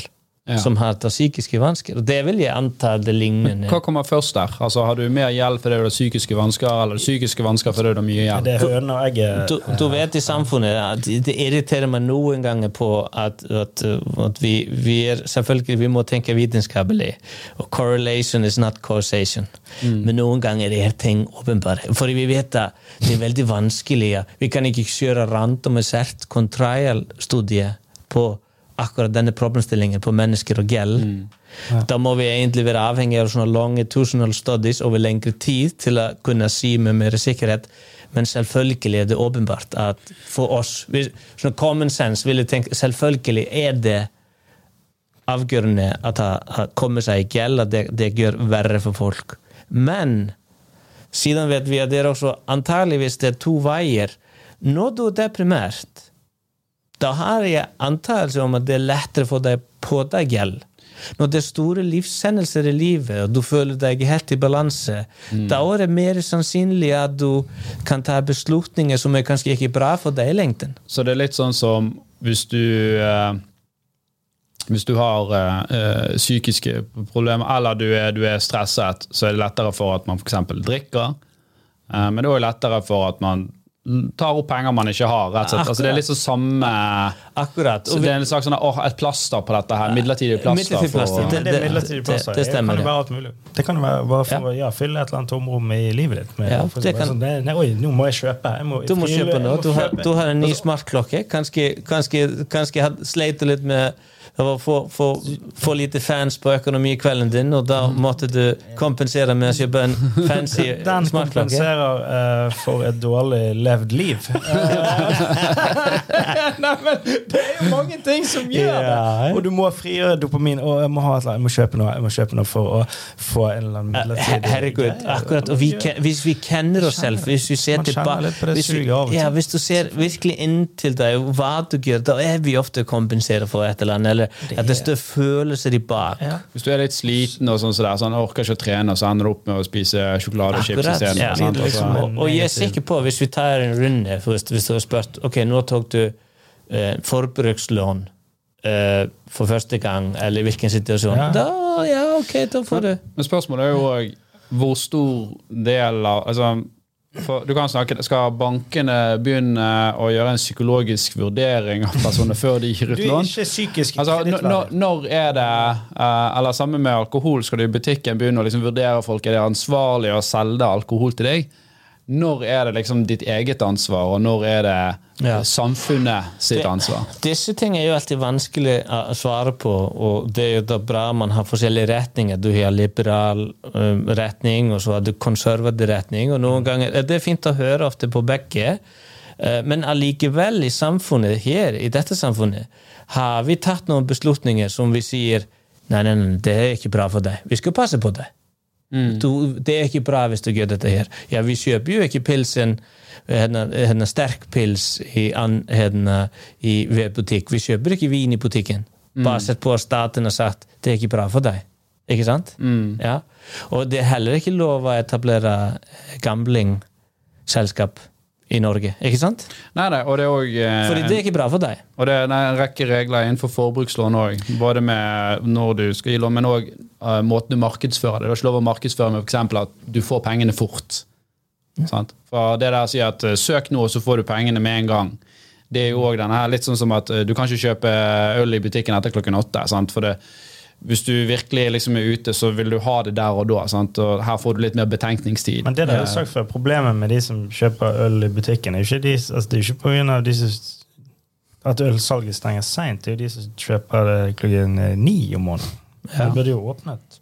Ja. som har tatt psykiske vansker. Og det vil jeg anta det lignende. Hva kommer først der? Altså, Har du mer gjeld fordi du har psykiske vansker, eller psykiske vansker fordi du har mye gjeld? Det er høna og egget. Du, du vet i samfunnet at det irriterer meg noen ganger på at, at, at vi, vi er selvfølgelig vi må tenke vitenskapelig. Og correlation is not causation. Men noen ganger er ting åpenbare. For vi vet at det er veldig vanskelig. Vi kan ikke kjøre randomisert contrial-studie på akkurat denne problemstillingen på mennesker og gjeld. Da må vi egentlig være avhengig av sånne longitudinal studies over lengre tid til å kunne si med mer sikkerhet. Men selvfølgelig er det åpenbart at for oss hvis- sånn Common sense vil jeg tenke selvfølgelig er det avgjørende at det kommer seg i gjeld, at det, det gjør verre for folk. Men siden vet vi at det er også antageligvis det er to veier. Når du er deprimert, da har jeg antagelse om at det er lettere for deg på deg gjeld. Når det er store livshendelser i livet, og du føler deg helt i balanse, da er det mer sannsynlig at du kan ta beslutninger som er kanskje ikke bra for deg i lengden. Så det er litt sånn som hvis du eh, Hvis du har eh, psykiske problemer, eller du er, du er stresset, så er det lettere for at man f.eks. drikker. Eh, men det er òg lettere for at man tar opp penger man ikke har. rett og slett. Altså, det er litt sånn samme Akkurat. Og vi- Det er en slags sånn, oh, et plaster på dette her. Midlertidig plaster. Midlertidig plaster, for, det- det er midlertidig plass. det- det stemmer, kan jo være alt mulig. Det kan jo være bare for å ja, fylle et eller annet tomrom i livet ditt. Med, Ja, det kan- sånn, det, nei, oi, nå må jeg kjøpe. Jeg må, Du må kjøpe nå. Du har, du har en ny Altså, smartklokke. Kanskje, kanskje, kanskje had- sleit litt med å få, for, for lite fans på økonomikvelden din, og da måtte du kompensere med å kjøpe en fancy Den smartklokke. kompenserer uh, for et dårlig levd liv. Nei, men det er jo mange ting som gjør det! Og du må frigjøre dopamin. Og jeg må, ha et jeg må kjøpe noe Jeg må kjøpe noe for å få en eller annen midlertidig Herregud, akkurat. Og vi, hvis vi kjenner oss selv, hvis vi ser tilbake det hvis, vi- ja, hvis du ser virkelig inntil deg hva du gjør, da er vi ofte kompensert for et eller annet. Eller at det står følelser i bak. Ja. Hvis du er litt sliten og sånn, så der, sånn, orker ikke å trene, så ender du opp med å spise sjokolade og chips isteden. ja. sant? Liksom Altså, Og, og jeg er sikker på, hvis vi tar en runde Hvis, hvis du har spurt Ok, nå tok du eh, forbrukslån eh, for første gang, eller i hvilken situasjon. Ja. Da, ja, ok, da får du Men spørsmålet er jo òg hvor stor del av altså, for du kan snakke, Skal bankene begynne å gjøre en psykologisk vurdering av personer før de gir ut Du er lån? ikke psykisk Altså, når, når- når er det eh, Eller sammen med alkohol, skal du i butikken begynne å liksom vurdere folk er det ansvarlig å selge alkohol til deg? Når er det liksom ditt eget ansvar, og når er det Ja. samfunnet sitt Det- ansvar? Disse ting er jo alltid vanskelig å svare på, og det er jo da bra man har forskjellige retninger. Du har liberal um, retning, og så har du konservativ retning. og noen ganger, Det er fint å høre ofte på begge, eh, men allikevel i samfunnet, her i dette samfunnet, har vi tatt noen beslutninger som vi sier nei, nei, nei, det er ikke bra for deg. Vi skal passe på deg. Du, det er ikke bra hvis du gjør dette her. Ja, vi kjøper jo ikke pilsen henne, henne sterk pils i, henne, i butikk. Vi kjøper ikke vin i butikken. Basert på at staten har sagt det er ikke bra for deg. Ikke sant? Ja. Og det er heller ikke lov å etablere gamblingselskap i Norge. Ikke sant? Nei, nei, og det er òg Fordi det er ikke bra for deg. Og det er nei, en rekke regler innenfor forbrukslån òg. Både med når du skal gi lån, men òg måten du markedsfører det. Det er ikke lov å markedsføre med f.eks. at du får pengene fort. Sant? For det der sier at uh, søk nå, så får du pengene med en gang. Det er jo også denne her litt sånn som at uh, du kan ikke kjøpe øl i butikken etter klokken åtte. Sant? For det, hvis du virkelig liksom er ute, så vil du ha det der og da. Sant? Og her får du litt mer betenkningstid. Men det der er sagt før, problemet med de som kjøper øl i butikken, er jo ikke, de, altså, det er jo ikke på grunn av de som at ølsalget stenger seint. Det er jo de som kjøper det klokken eh, ni om morgenen. Ja. Det burde jo åpnet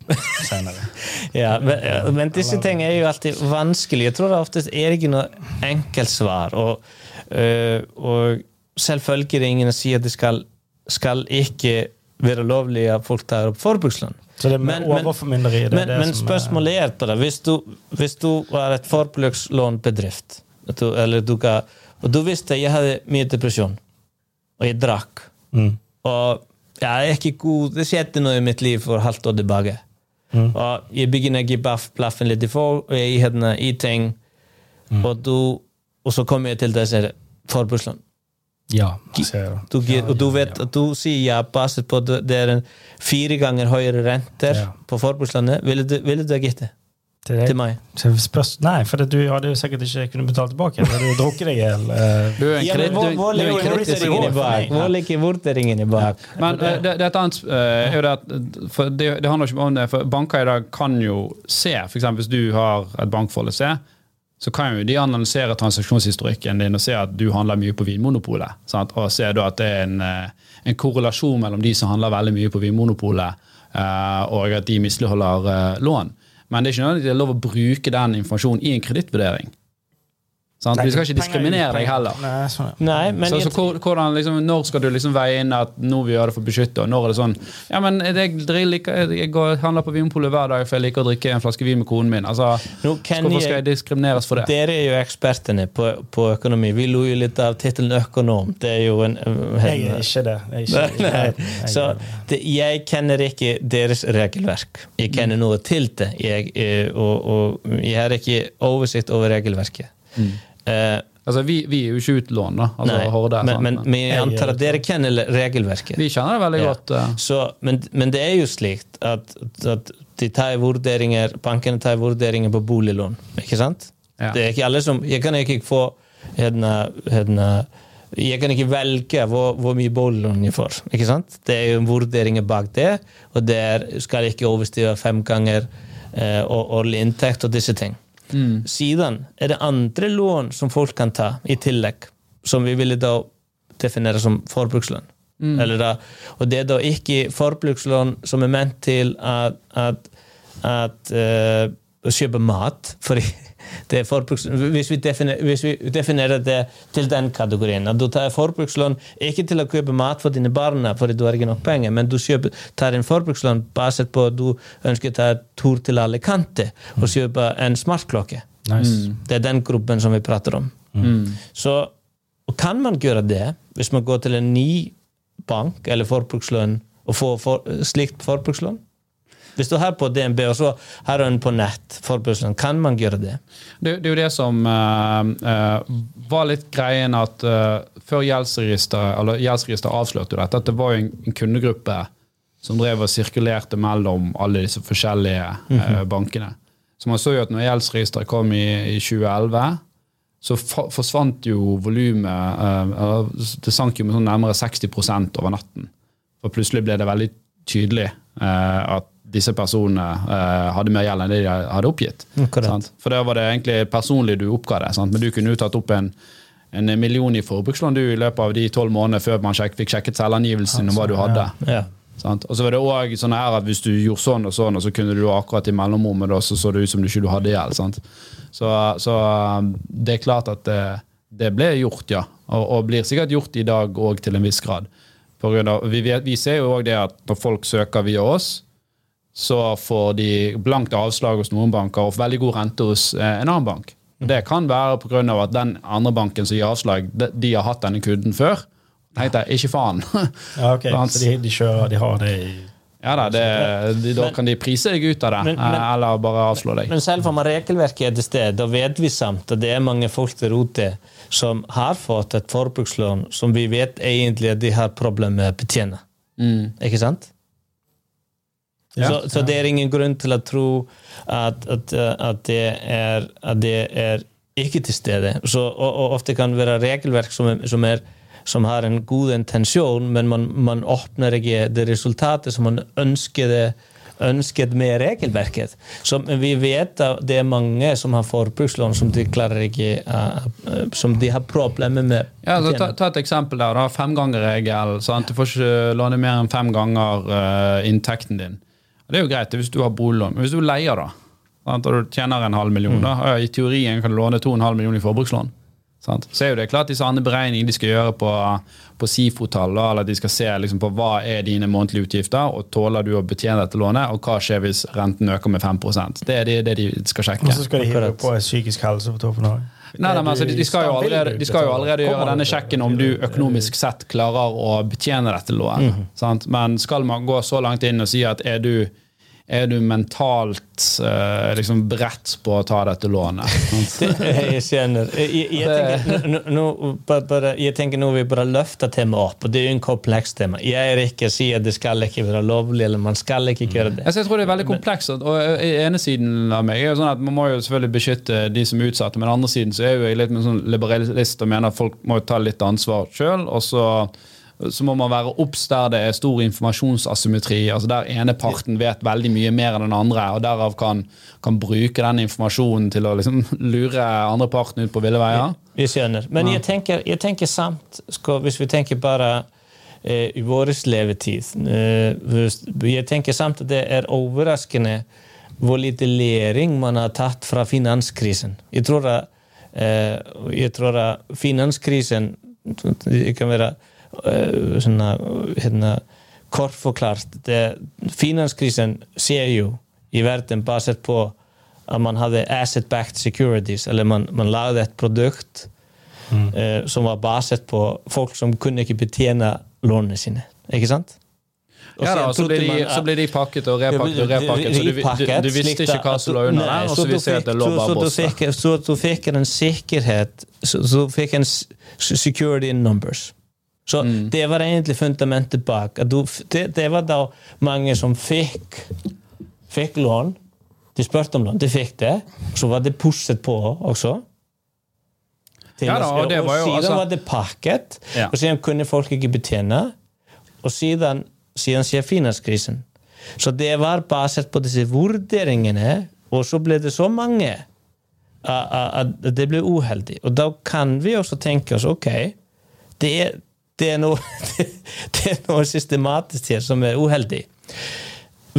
senere. Ja, men, men disse ting er jo alltid vanskelig. Jeg tror det oftest er ikke noe enkelt svar. Og, øh, og selvfølgelig er ingen sier at de skal, skal ikke være lovlig at folk tar opp forbrukslån. Så det er Men- men- overformynderi. er Men, men er- spørsmålet er det. Hvis du, hvis du var et forbrukslånbedrift, du, eller du ga, og du visste jeg hadde mye depresjon, og jeg drakk, Mm. og jeg er ikke god, det skjedde noe i mitt liv for halvt år tilbake. Mm. Og jeg begynner å gi blaffen litt i, for, i, henne, i ting, Mm. og, du, og så kommer jeg til deg og sier forbrukslån. Ja, jeg ser det. Du, Ja, og du vet ja. at du sier ja, baset på at det er en fire ganger høyere renter Ja. på forbrukslandet. Ville du, ville du ha gitt det Til deg? til meg? Spørs, nei, for det, du hadde jo sikkert ikke kunnet betale tilbake. Du hadde drukket deg i hjel. eh. Ja, hvor, er ligger vurderingen i bak? Men eh, det, det, er et annet, eh, det, handler ikke om det, for banker i dag kan jo se, f.eks. hvis du har et bankforhold se, så kan jo de analysere transaksjonshistorikken din og se at du handler mye på Vinmonopolet. Sant? Og se da at det er en, eh, en korrelasjon mellom de som handler veldig mye på Vinmonopolet, eh, og at de misligholder eh, lån. Men det er ikke nødvendigvis lov å bruke den informasjonen i en kredittvurdering. Sant? Vi skal ikke diskriminere deg heller. Nei, sånn, ja. Nei, men Så, så hvordan, liksom, Når skal du liksom veie inn at nå vil vi gjør det for å beskytte, og når er det sånn Ja, men jeg, jeg, liker, jeg går, handler på Vinpolet hver dag, for jeg liker å drikke en flaske vin med konen min. Altså, nå Hvorfor skal jeg diskrimineres for det? dere er jo ekspertene på, på økonomi. Vi lo jo litt av tittelen økonom. Det er jo en Jeg er ikke det. Jeg er ikke, Så det, jeg kjenner ikke deres regelverk. Jeg kjenner noe til det, jeg, eh, og, og jeg har ikke oversikt over regelverket. Eh, Altså, vi, vi er jo ikke utlån, da. Altså, nei, Horde, men, men, men jeg Jeg antar at dere kjenner regelverket. vi kjenner det veldig Ja. godt. Uh. Så, men, men det er jo slik at, at de tar vurderinger, bankene tar vurderinger på boliglån. Ikke sant? Ja. Det er ikke alle som Jeg kan ikke få hedna, hedna, Jeg kan ikke velge hvor, hvor mye boliglån jeg får. Ikke sant? Det er jo vurderinger bak det, og det skal skal ikke overstige fem ganger eh, årlig inntekt og disse ting. Siden er det andre lån som folk kan ta i tillegg, som vi ville da definere som forbrukslån. Eller da, og det er da ikke forbrukslån som er ment til at, at, at uh, å kjøpe mat. for hvis, vi definer, hvis vi definerer det til den kategorien, at du tar forbrukslån ikke til å kjøpe mat for dine barna fordi du har ikke nok penger, men du kjøper, tar en forbrukslån basert på at du ønsker å ta en tur til alle kanter og kjøpe en smartklokke. Nice. Det er den gruppen som vi prater om. Så og kan man gjøre det hvis man går til en ny bank eller forbrukslån og får for, slikt forbrukslån? Hvis du har på DNB og så har den på nett, forbrukslån, kan man gjøre det? Det, det er jo det som uh, var litt greien at uh, før gjeldsregisteret avslørte jo dette, at det var en, en kundegruppe som drev og sirkulerte mellom alle disse forskjellige eh, bankene. Så man så jo at når gjeldsregisteret kom i, i 2011, så forsvant jo volumet eh, Det sank jo med sånn nærmere 60% over natten. For plutselig ble det veldig tydelig eh, at disse personene eh, hadde mer gjeld enn det de hadde oppgitt. Sant? For da var det egentlig personlig du oppga det. Sant? Men du kunne jo tatt opp en, en million i forbrukslån du i løpet av de tolv månedene før man sjek, fikk sjekket selvangivelsen og hva du hadde. Ja. Sant? Og så var det også sånn her at hvis du gjorde sånn og sånn, og så kunne du akkurat i mellomrommet, så så det ut som du ikke hadde gjeld. sant? Så, så um, det er klart at det, det ble gjort, ja. Og, og blir sikkert gjort i dag òg til en viss grad. Av, vi, vet, vi ser jo òg det at når folk søker via oss, så får de blankt avslag hos noen banker og veldig god rente hos eh, en annen bank. Det kan være pga. at den andre banken som gir avslag, de, har hatt denne kunden før. tenkte jeg, ikke faen. Ja, ok. Så de, de kjører, de har det i Ja da, det, de, Da kan de prise deg ut av det, Men- men- eh, eller bare avslå deg. Men selv om regelverket er til stede, da vet vi samt at det er mange folk der ute som har fått et forbrukslån som vi vet egentlig at de har problemer med å betjene. Mm. Ikke sant? Ja, så, så det er ingen grunn til å tro at, at, uh, at, det, er, at det er ikke til stede. Så, og, og ofte kan det være regelverk som er, som er, som har en god intensjon, men man, man åpner ikke det resultatet som man ønsker det ønsket med regelverket. Så vi vet at det er mange som har forbrukslån som de klarer ikke uh, Som de har problemer med. Ja, så ta, ta, et eksempel der. da, Femgangerregel. Du får ikke låne mer enn fem ganger uh, inntekten din. Det er jo greit hvis du har boliglån, men hvis du leier, da, sant? og du tjener en halv million, mm. da, i teorien kan du låne to og en halv million i forbrukslån. Sant? Så er jo det klart disse andre beregningene de skal gjøre på, på SIFO-tall, eller de skal se liksom, på hva er dine månedlige utgifter, og tåler du å betjene dette lånet, og hva skjer hvis renten øker med 5 Det er det, det de skal sjekke. Og så skal de hive på psykisk helse på toppen òg. Nei, nei, men altså, de, skal jo allerede, de skal jo allerede gjøre denne sjekken om du økonomisk sett klarer å betjene dette lånet. Mm. Men skal man gå så langt inn og si at er du er du mentalt uh, liksom beredt på å ta dette lånet? jeg skjønner. Jeg, jeg, tenker, nå, bare, jeg tenker nå vi bare løfter temaet opp, og det er jo en kompleks tema. Jeg er ikke sier at det skal ikke være lovlig, eller man skal ikke gjøre det. Jeg tror det er veldig komplekst. og ene siden av meg er jo sånn at Man må jo selvfølgelig beskytte de som er utsatte, men den andre siden så er jo jeg litt med sånn liberalist og mener at folk må ta litt ansvar sjøl. og så så må man være obs der det er stor informasjonsasymmetri. altså Der ene parten vet veldig mye mer enn den andre, og derav kan, kan bruke den informasjonen til å liksom lure andre parten ut på ville veier. Vi skjønner. Men jeg tenker, jeg tenker samt, hvis vi tenker bare eh, i vår levetid eh, Jeg tenker samt at det er overraskende hvor lite læring man har tatt fra finanskrisen. Jeg tror at, eh, jeg tror at finanskrisen det kan være Eh, sånn, hérna, kort forklart klart Finanskrisen ser jo i verden basert på at man hadde asset-backed securities, eller man, man lagde et produkt mm. eh, som var basert på folk som kunne ikke betjene lånene sine. Ikke sant? ja da, så blir, de, så blir de pakket og repakket og repakket, så du, du, du visste ikke hva som lå under der. og Så viser at det lå bare boss Så du fikk en sikkerhet Så du fikk en security in numbers. Så mm. det var egentlig fundamentet bak. Det, det, var da mange som fikk, fikk lån. De spurte om lån, de fikk det. Så var det pusset på også. Ja, da, og, det var jo, og siden altså... var det pakket, ja. og siden kunne folk ikke betjene. Og siden, siden skjer finanskrisen. Så det var basert på disse vurderingene, og så ble det så mange at det ble uheldig. Og da kan vi også tenke oss ok, det er det er noe, det er noe systematisk her som er uheldig.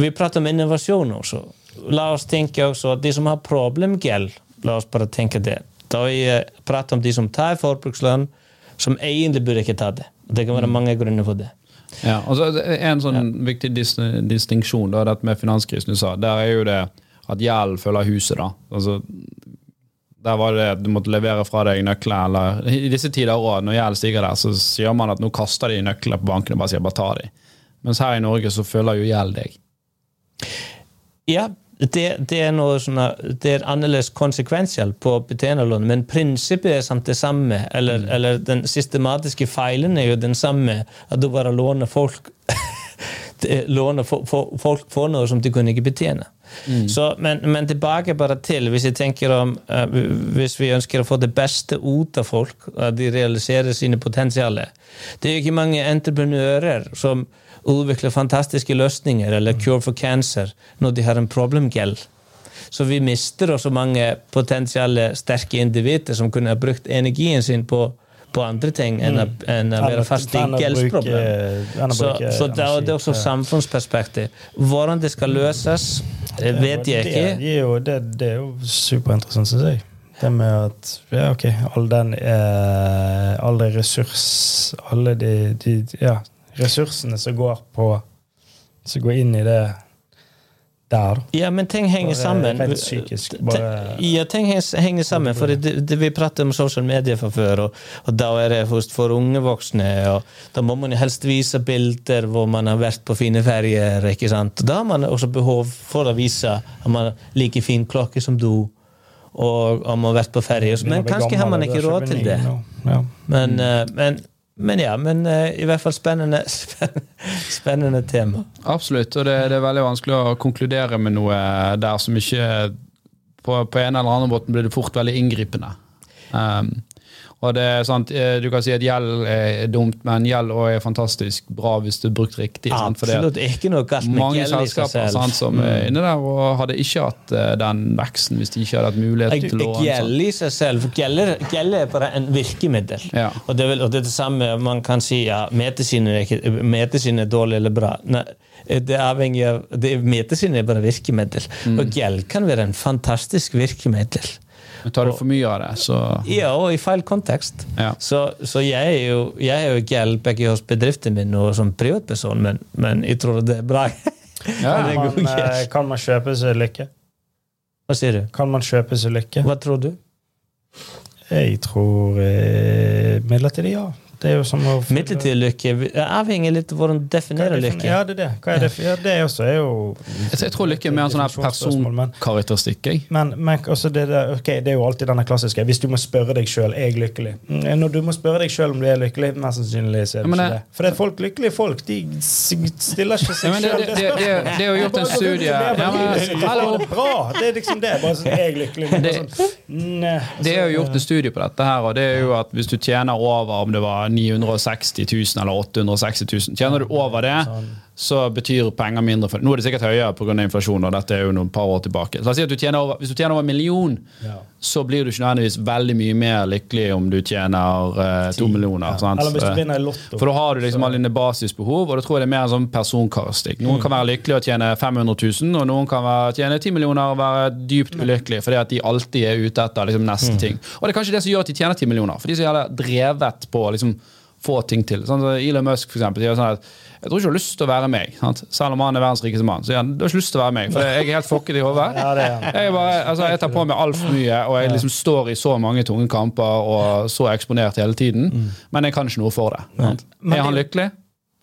Vi prater om innovasjon også. La oss tenke også at de som har problemgjeld, la oss bare tenke det. Da jeg prater om de som tar forbrukslønn, som egentlig burde ikke ta det. Det kan være mm. mange grunner for det. Ja, og så En sånn ja. viktig dis distinksjon da, dette med finanskrisen du sa, der er jo det at gjeld følger huset. da. Altså, der var det du måtte levere fra deg nøkler. eller I disse tider også, når gjeld stiger der, så sier man at nå kaster de nøklene på bankene og bare sier bare ta de. Mens her i Norge så følger jo gjeld deg. Ja, det, det, er noe sånne, det er annerledes konsekvensielt på betjenerlån, men prinsippet er samt det samme. Eller, mm. eller, den systematiske feilen er jo den samme. At du bare låner folk låner folk for noe som de kunne ikke betjene. Mm. Så, men, men, tilbake bare til, hvis om uh, hvis vi ønsker å få det beste ut av folk, at de realiserer sine potensialer Det er jo ikke mange entreprenører som utvikler fantastiske løsninger eller cure for cancer når de har en problemgjeld. Så vi mister også mange potensielle sterke individer som kunne ha brukt energien sin på på andre ting enn, mm. enn å være fast i gjeldsproblem. Så, så det, er også samfunnsperspektiv. Hvordan det skal løses, det vet jeg ikke. Det, er jo, det, det er jo superinteressant, syns jeg. Det med at ja, ok, all den eh, Alle ressurs Alle de, de ja, ressursene som går på Som går inn i det der. Ja, men ting henger sammen. Rent psykisk. Bare... Ja, ting henger sammen. For det, det, vi pratet om sosiale medier fra før, og, og, da er det for unge voksne. og Da må man helst vise bilder hvor man har vært på fine ferger. ikke sant? Da har man også behov for å vise at man har like fin klokke som du. Og om man har vært på ferie. Men kanskje har man ikke råd til det. Men, eh, men men ja, men uh, i hvert fall spennende, spennende tema. Absolutt, og det, det, er veldig vanskelig å konkludere med noe der som ikke På, på en eller annen måte blir det fort veldig inngripende. Um, Og det er sant, eh, Du kan si at gjeld er dumt, men gjeld også er fantastisk bra hvis du er brukt riktig. sant? For det Absolutt ikke noe galt med mange gjeld selskaper sant, som er inne der og hadde ikke hatt eh, den veksten hvis de ikke hadde hatt mulighet til å låne. Gjeld i seg selv. for Gjeld er- bare en virkemiddel. Ja. Og, det vel, og det er det samme man kan si ja, metesyn er, er dårlig eller bra. Nei, det er avhengig av det, Metesyn er bare virkemiddel. Mm. Og gjeld kan være en fantastisk virkemiddel. Men tar du for mye av det, så Ja, og i feil kontekst. Ja. Så, så jeg er jo jeg er jo gjeld begge hos bedriften min og som privatperson, men, men jeg tror det er bra. Ja, det er Man, god eh, kan man kjøpe seg lykke? Hva sier du? Kan man kjøpe seg lykke? Hva tror du? Jeg tror eh, midlertidig ja. Det er jo som å Midlertidig lykke avhenger litt av hvordan du er definerer lykke. Ja, det er det. Hva er det? Ja, det er også er jo Jeg, jeg tror lykke er mer en sånn personkarakteristikk. Men, men også det, der, okay, det er jo alltid denne klassiske Hvis du må spørre deg sjøl er jeg lykkelig. Mm, Når du må spørre deg sjøl om du er lykkelig, mest sannsynlig så er du ja, ikke det-. For det er folk lykkelige folk. De stiller ikke seg men det, sjøl det, det, det, det er jo gjort en studie ja, men, er bra! Det er liksom det. Bare sånn, er jeg lykkelig? Sånn, nei, Det er jo gjort en studie på dette, her, og det er jo at hvis du tjener over om det var 960 000 eller 860 000, tjener du over det, så betyr penger mindre. For, nå er det sikkert høyere pga. inflasjon, og dette er jo noen par år tilbake. Så la oss si at du tjener over, Hvis du tjener over en million, Ja. så blir du ikke nødvendigvis veldig mye mer lykkelig om du tjener eh, to millioner. sant? Eller hvis du vinner i Lotto. For da har du liksom alle dine basisbehov, og da tror jeg det er mer en sånn personkarakteristikk. Noen kan være lykkelige og tjene 500 000, og noen kan være, tjene 10 millioner og være dypt ulykkelige fordi at de alltid er ute etter liksom, neste ting. Og det er kanskje det som gjør at de tjener 10 millioner, for de er så drevet på å liksom, få ting til. Sånn, så Elon Musk for eksempel, sier sånn at jeg tror ikke du har lyst til å være meg, sant? selv om han er verdens rikeste mann. Så igjen, du har ikke lyst til å være meg, for jeg er helt fucket i hodet. Jeg, altså, jeg tar på meg altfor mye, og jeg liksom står i så mange tunge kamper og så eksponert hele tiden. Men jeg kan ikke noe for det. Sant? Er han lykkelig?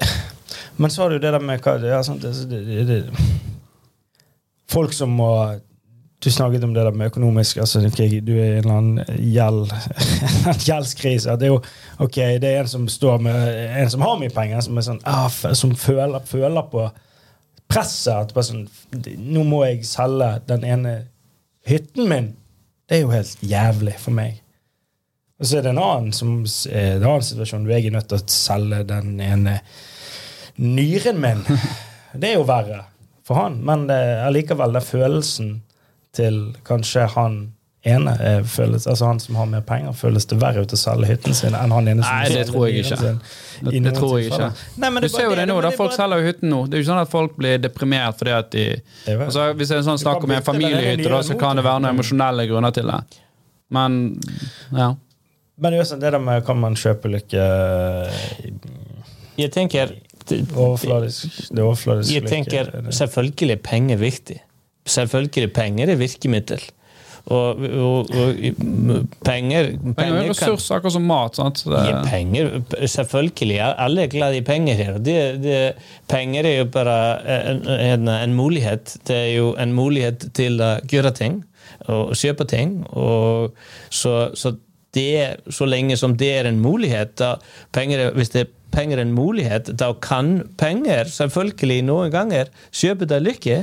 Men så har du det der med hva ja, sant, det, det, det, Folk som må Du snakket om det der med økonomisk altså, okay, Du er i en eller annen gjeld gjeldskrise. Det er jo ok, det er en som står med En som har mye penger, som, sånn, ah, som føler, føler på presset. At bare sånn, Nå må jeg selge den ene hytten min. Det er jo helt jævlig for meg. Og så er det en annen, som, er en annen situasjon hvor jeg er nødt til å selge den ene nyren min. Det er jo verre for han, men er allikevel den følelsen til kanskje han ene er føles, altså han som har mer penger, føles det verre ut å selge hytten sin enn han ene som Nei, det tror jeg ikke. sin Det, det tror jeg ikke. Nei, men Du er ser jo det, det nå, da folk bare- selger jo hytten nå. Det er jo ikke sånn at folk blir deprimert fordi at de altså, Hvis det er sånn Du snakk om en familiehytte, da, så kan det være noen emosjonelle grunner til det. Men ja. Men det er jo sånn, det der med kan man kjøpe lykke Jeg tenker overfladisk Det er overfladisk Jeg tenker er selvfølgelig er penger viktig. Selvfølgelig penger er virkemiddel. Og, og, og penger, Penger er penger jo kan ressurs, akkurat som mat. sant? Gi penger, selvfølgelig. Alle er glad i penger her. Det, det, penger er jo bare en, en, en mulighet. Det er jo en mulighet til å gjøre ting og kjøpe ting. Og så, så, det, så lenge som det er en mulighet da, penger, er- Hvis det er penger en mulighet, da kan penger selvfølgelig noen ganger kjøpe deg lykke.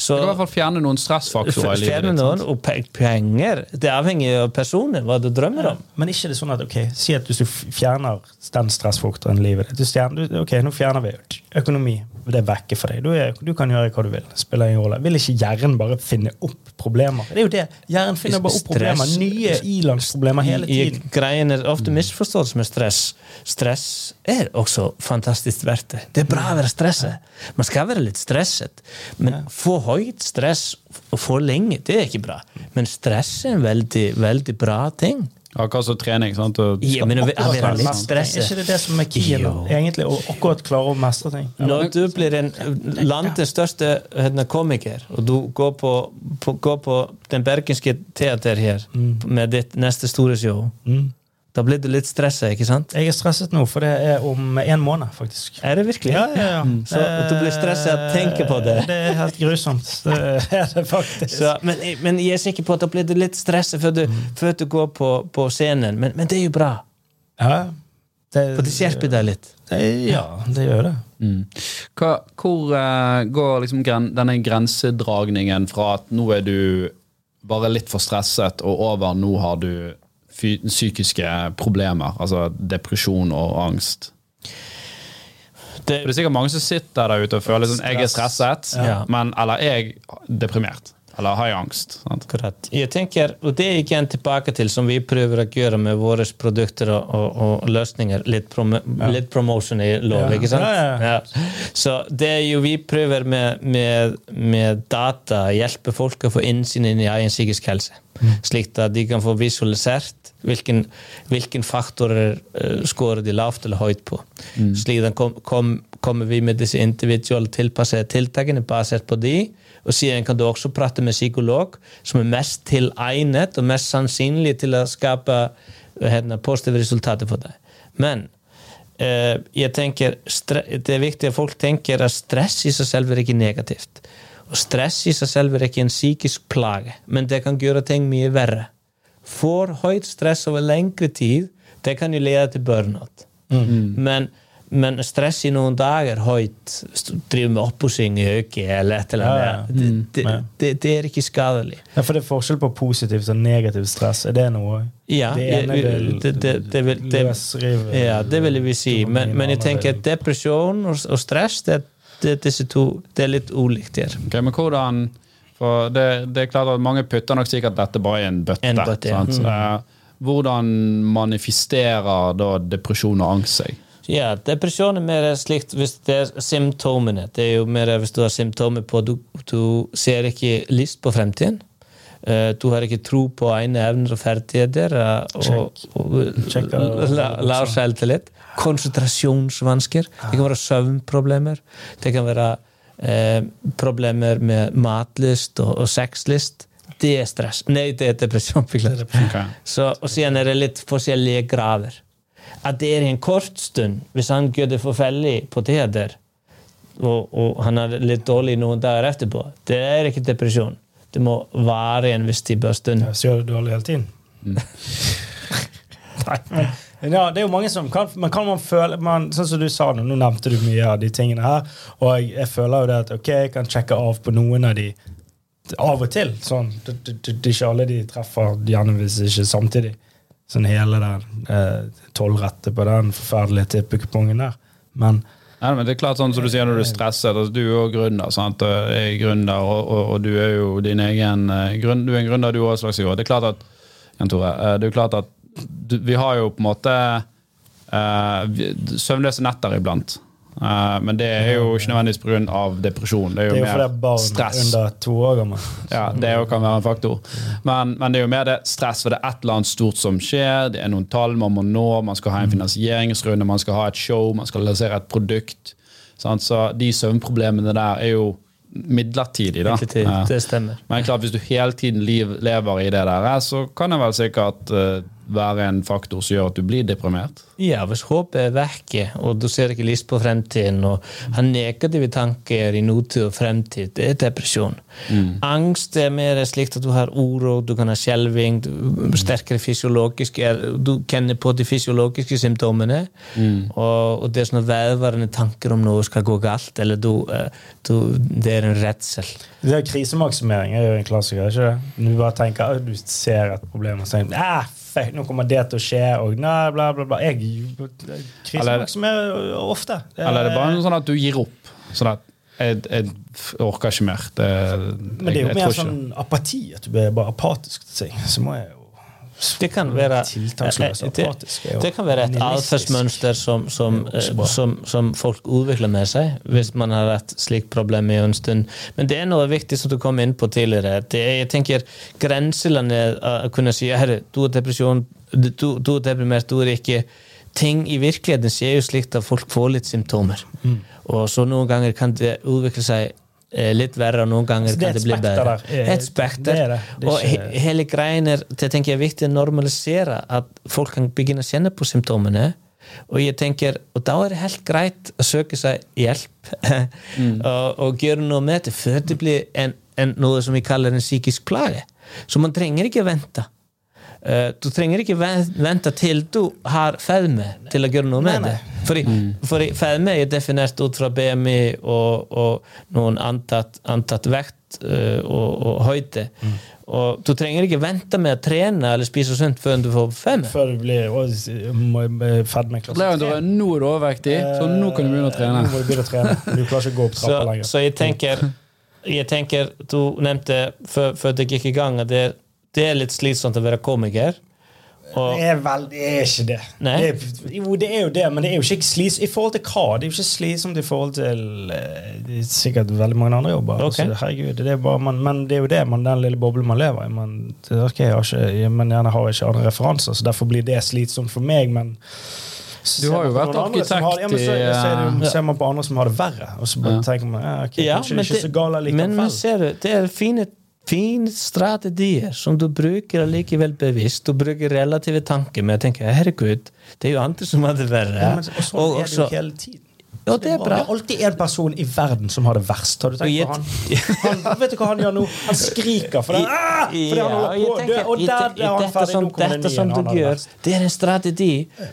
Så i hvert fall fjerne noen stressfaktorer fjerne noen, og penger. Det avhenger av personen, hva du drømmer om. Men ikke det sånn at ok, si at hvis du fjerner den stressfaktoren i livet ditt. Du stjerner, Ok, nå fjerner vi økonomi. Det er vekke for deg. Du, er, du kan gjøre hva du vil. Spiller ingen rolle. Vil ikke hjernen bare finne opp problemer? Det er jo det. Hjernen finner bare opp problemer. Nye ilandsproblemer hele tiden. Greien er ofte misforstått med stress. Stress er også fantastisk verdt det. Det er bra å være stresset. Man skal være litt stresset. Men for høyt stress og for lenge, det er ikke bra. Men stress er en veldig, veldig bra ting. Akkurat som trening. sant? Og Ja, men være er, litt mestre Er ikke det det som er keyen? Egentlig å akkurat klare å mestre ting? Når du blir en landets største komiker, og du går på, på, går på den bergenske teater her med ditt neste store show, Mm. Da blir du litt stressa, ikke sant? Jeg er stresset nå, for det er om en måned, faktisk. Er det virkelig? Ja, ja, ja. Så du blir stresset av å tenke på det? Det er helt grusomt. Det er det faktisk. Så, men, men jeg er sikker på at da blir du litt stressa før, du- før du går på, på scenen. Men, men det er jo bra, Ja, det, for det skjerper deg litt. det, ja, det gjør det. Mm. Hva, hvor uh, går liksom gren, denne grensedragningen fra at nå er du bare litt for stresset, og over nå har du psykiske problemer, altså depresjon og angst? Det, det er sikkert mange som sitter der ute og føler sånn jeg er stresset, Ja. men, eller jeg er deprimert. Eller har angst. Sant? Korrekt. Jeg tenker, og det er igjen tilbake til som vi prøver å gjøre med våre produkter og, og, løsninger. Litt, prom litt promotion i lov, Ja. ikke sant? Ja, ja, Så det er jo vi prøver med, med, med data, hjelpe folk å få innsyn inn i egen psykisk helse. Mm. Slik at de kan få visualisert hvilken, hvilken faktorer uh, scorer de lavt eller høyt på. Mm. Slik at kom, kom, kommer vi med disse individuelle tilpassede tiltakene basert på de, og siden kan du også prate med psykolog som er mest tilegnet og mest sannsynlig til å skape henne, positive resultater for deg. Men eh, jeg tenker det er viktig at folk tenker at stress i seg selv er ikke negativt. Og stress i seg selv er ikke en psykisk plage, men det kan gjøre ting mye verre. For høyt stress over lengre tid, det kan jo lede til burnout. Men, men stress i noen dager høyt, driver med oppussing i øyet eller et eller Ja, ja. annet, det, det, det, det er ikke skadelig. Ja, for det er forskjell på positivt og negativt stress. Er det noe? Ja, det ene vil det- det- det vil- det- løsrive Ja, det vil vi si. Men, men jeg tenker at depresjon og, og stress, det, det, disse to, det er litt ulikt her. Okay, men hvordan For det, det er klart at mange putter nok sikkert dette bare i en bøtte. En bøtte, ja. sant? Eh, hvordan manifesterer da depresjon og angst seg? Ja, depresjon er mer slikt hvis det er symptomene. Det er jo mer hvis du har symptomer på du, du ser ikke lyst på fremtiden. Du har ikke tro på egne evner og ferdigheter. eh, Og, og, lav selvtillit. Konsentrasjonsvansker. Det kan være søvnproblemer. Det kan være eh, problemer med matlyst og, og sexlyst. Det er stress. Nei, det er depresjon. beklager. Ok. Så, og siden er det litt forskjellige grader. At det er en kort stund, hvis han gjør det forferdelig på teater, og, og han har det litt dårlig noen dager etterpå, det er ikke depresjon. Det må vare en viss type av stund. Ja, Så gjør du dårlig hele tiden. Nei, ja, det er jo mange som kan, men kan man føle man, Sånn som du sa nå, nå nevnte du mye av de tingene her, og jeg, jeg føler jo det at ok, jeg kan sjekke av på noen av de av og til. sånn, det er ikke alle de treffer, gjerne hvis ikke samtidig. Sånn hele den eh, tollrette på den forferdelige tippekupongen der. Men Nei, men det er klart sånn som du sier når du er stresset. Altså, du er jo gründer, sant? Er gründer, og, og, og du er jo din egen eh, Du er en gründer, du òg, slags. Det er klart at Jan Tore, eh, det er klart at du, vi har jo på en måte eh, søvnløse netter iblant. Eh, men det er jo ikke nødvendigvis pga. depresjon. Det er jo, det er jo fordi mer barn stress. under to år gammel. Ja, Det jo kan være en faktor. Men, men det er jo mer det stress, for det er et eller annet stort som skjer. Det er noen tall man må nå, man skal ha en finansieringsrunde, man skal ha et show, man skal lansere et produkt. Sant? Så de søvnproblemene der er jo midlertidig. da. Ja. det stemmer. Men klart, hvis du hele tiden lever i det der, så kan det vel sikkert eh, være en faktor som gjør at du blir deprimert. Ja, hvis håpet er vekke, og du ser ikke lyst på fremtiden, og har negative tanker i nåtid og fremtid, det er depresjon. Angst er mer slikt at du har uro, du kan ha skjelving, sterkere fysiologiske Du kjenner på de fysiologiske symptomene, og, og det er sånne vedvarende tanker om noe skal gå galt, eller du, eh, du, det er en redsel. Det er Krisemaksimering er jo en klassiker. ikke det? Du bare tenker du ser et problem og tenker ah, fuck, nå kommer det til å skje, og nei, bla, bla, bla. Jeg krisemaksimerer ofte. Eller er det bare sånn at du gir opp? Sånn at jeg, jeg orker ikke mer. Det, Men det er jo jeg mer tror ikke. sånn apati, at du blir bare apatisk til ting. Så må jeg jo Det kan være, Tiltaksløs eh, det, er det kan være et atferdsmønster som, som, Det er eh, som, som folk utvikler med seg, hvis man har et slikt problem i en stund. Men det er noe viktig som du kom inn på tidligere. Det er, jeg tenker Grenselandet å kunne si herre, du har depresjon, du, du er deprimert, du er ikke Ting i virkeligheten skjer jo slik at folk får litt symptomer. Mm. Og så noen ganger kan det utvikle seg eh, litt verre, og noen ganger det er kan et det bli bedre. der. Et spekter. Det er det. Det og he- hele greien er det tenker jeg er viktig å normalisere at folk kan begynne å kjenne på symptomene. Og jeg tenker, og da er det helt greit å søke seg hjelp og, og gjøre noe med det før det blir en, en, noe som vi kaller en psykisk plage. Så man trenger ikke vente. Eh, Du trenger ikke vente til du har fedme til å gjøre noe med det. Fordi, fordi fedme er definert ut fra BMI og, og noen antatt, antatt vekt eh, og, og høyde. Og du trenger ikke vente med å trene eller spise sunt før du får fedme. Før du blir fedme klasse Leon, du er nå er du overvektig, så nå kan du begynne å Eh, trene. Nå må du begynne å trene. Du klarer ikke å gå opp trappa lenger. så jeg tenker jeg tenker, Du nevnte før, før det gikk i gang at det, det er litt slitsomt å være komiker. Og, Det er vel Det er ikke det. Nei? det er, jo, det er jo det, men det er jo ikke slitsomt I forhold til hva? Det er jo ikke slitsomt i forhold til eh, det er sikkert veldig mange andre jobber. Okay. Altså, herregud, det er bare, man, men det er jo det, man, den lille boblen man lever i. Man, det, ok, jeg har ikke, men gjerne har jeg ikke andre referanser, så derfor blir det slitsomt for meg. men Du har jo vært arkitekt har- ja, men så, så er det, eh, ser man på andre som har det verre, og så bare Ja. tenker man ja, okay, Ja, ikke, det er ikke det- så galt men, men likevel. ser du, det er fine, fine strategier som du bruker allikevel bevisst. Du bruker relative tanker men jeg tenker herregud, det er jo andre som har det verre. Ja, men, og sånn Og er det jo hele tiden. Ja, det er bra. Det er alltid en person i verden som har det verst. Har du tenkt på han? han? Vet du hva han gjør nå? Han skriker for det. Ah! Fordi han holder på å dø, og der er han ferdig. som, dette som du gjør, det er en strategi.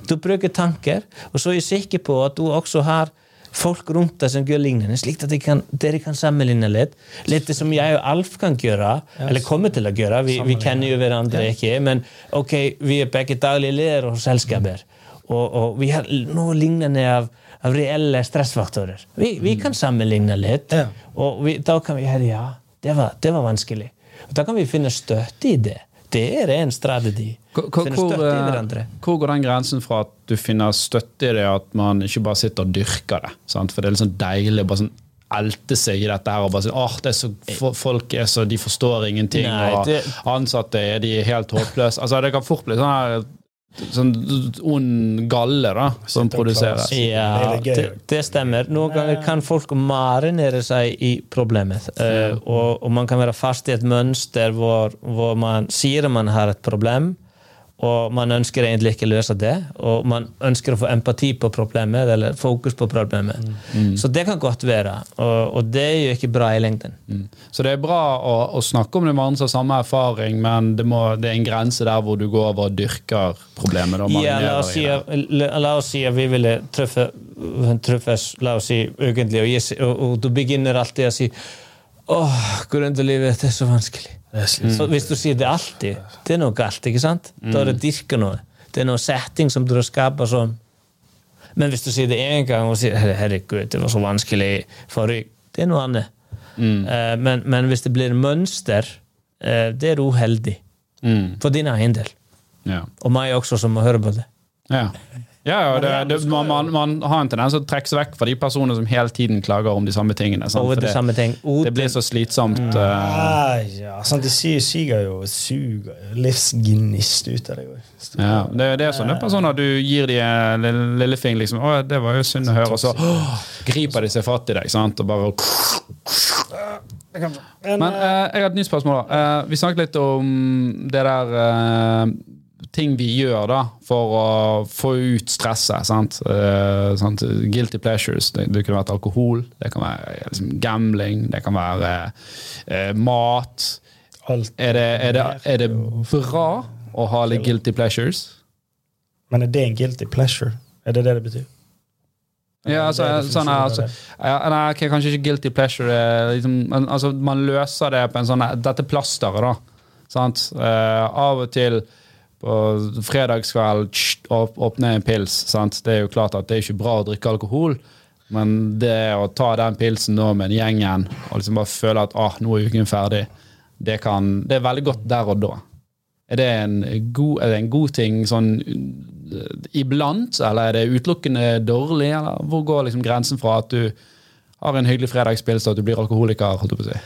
Du bruker tanker, og så er jeg sikker på at du også har folk runt det som gör liknande, slikt att det kan, det kan sammanligna lite. Lite som jag och Alf kan göra, yes. eller kommer till att göra, vi, vi känner ju varandra, yes. inte, men okej, okay, vi är bägge dagliga lärare och sällskaper. Mm. Og, og við erum nú lígnandi af, af reelle stressfaktorer við vi mm. kann samanlígna lit ja. og við, þá kann við, já, það var, var vanskili og þá kann við finna stött í það Det er en strategi. Hvor, eh, hvor går den grensen fra at du finner støtte i det, at man ikke bare sitter og dyrker det? Sant? For det er litt sånn deilig å bare sånn elte seg i dette her og bare si åh, det er så, folk er så, de forstår ingenting, Nei, og ansatte er de helt håpløse. Altså, det kan fort bli sånn her sånn ond galle da, som produseres. Ja, det, det stemmer. Noen ganger kan folk marinere seg i problemet. Uh, og, og man kan være fast i et mønster hvor, hvor man sier man har et problem, og man ønsker egentlig ikke å løse det. Og man ønsker å få empati på problemet, eller fokus på problemet. Så det kan godt være. Og, og det er jo ikke bra i lengden. Mm. Så det er bra å, å snakke om det med andre som har samme erfaring, men det, må, det er en grense der hvor du går over og dyrker problemet. Da, Ja, la oss, si, la, la oss si at vi ville treffe, treffes la oss si, ukentlig, og, og, og du begynner alltid å si Åh, grunnen til livet er så vanskelig. Så hvis du sier det alltid, det er noe galt. ikke sant? Da er det dyrka noe. Det er noe setting som du har skapa sånn. Men hvis du sier det én gang og sier herregud, det var så vanskelig forrige Det er noe annet. Eh, men, men hvis det blir mønster, eh, det er uheldig. Mm. For din egen del. Ja. Og meg også, som må høre på det. Ja. Ja, ja det, det, man, man, man har en tendens til å trekke seg vekk fra de personene som hele tiden klager om de samme tingene. sant? Over det samme ting. Uten- det blir så slitsomt. Mm. Uh... ja, sant, de sier, siger jo suger livsgnist ut av deg. ja. Det, det er sånne personer du gir de en lille, lillefinger, liksom. 'Å, det var jo synd å høre', og så oh, griper de seg fatt i deg, sant, og bare Men uh, jeg har et nytt spørsmål. Eh, vi snakket litt om det der eh, ting vi gjør da for å få ut stresset. sant? Uh, sant? Guilty pleasures. Det, det kunne vært alkohol, det kan være liksom, gambling, det kan være uh, mat. Alt. Er det, er, det, er det bra å ha litt guilty pleasures? Men er det en guilty pleasure? Er det det det betyr? Ja, altså, sånn, definisjonen altså, nei, okay, Kanskje ikke guilty pleasure. Liksom, altså, man løser det på en sånn Dette plasteret, da. Sant? Uh, av og til på fredagskveld åpne en pils. Sant? Det er jo klart at det er ikke bra å drikke alkohol, men det å ta den pilsen nå med gjengen og liksom bare føle at ah, nå er uken ferdig, det, kan, det er veldig godt der og da. Er det en god, det en god ting sånn uh, iblant, eller er det utelukkende dårlig? Eller hvor går liksom grensen fra at du har en hyggelig fredagspils til at du blir alkoholiker? holdt jeg på å si?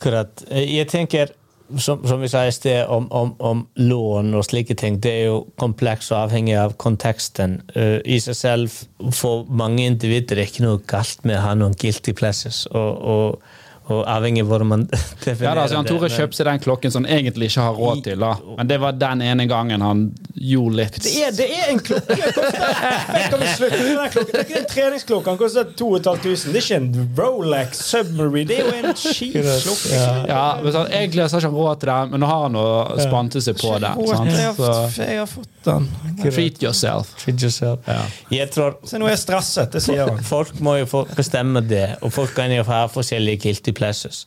Eh, Jeg tenker, som, som vi sa i sted, om, om, om lån og slike ting, det er jo kompleks og avhengig av konteksten. Uh, I seg selv, for mange individer, er det ikke noe galt med å ha noen guilty pleasures. Og, og, Og avhengig av hvordan man Ja, definerer da, altså, Jan Tore det, kjøpte seg den klokken som han egentlig ikke har råd til. da Men det var den ene gangen han gjorde litt Det er, det er en klokke! Det Kan vi slutte med den klokken? Det er ikke en treningsklokke. Han koster 2500. Det er ikke en Rolex Submarine. Det er jo en skiklokke. Ja. Ja, men sånn, Egentlig har han ikke råd til den, men nå har han spante seg på det. Sant? Jeg har, Så jeg har fått den. treat yourself. Treat yourself. Ja. Jeg tror Se, nå er jeg stresset. Det sier han. Folk må jo få bestemme det, og folk kan jo ha forskjellige guilty pleasures.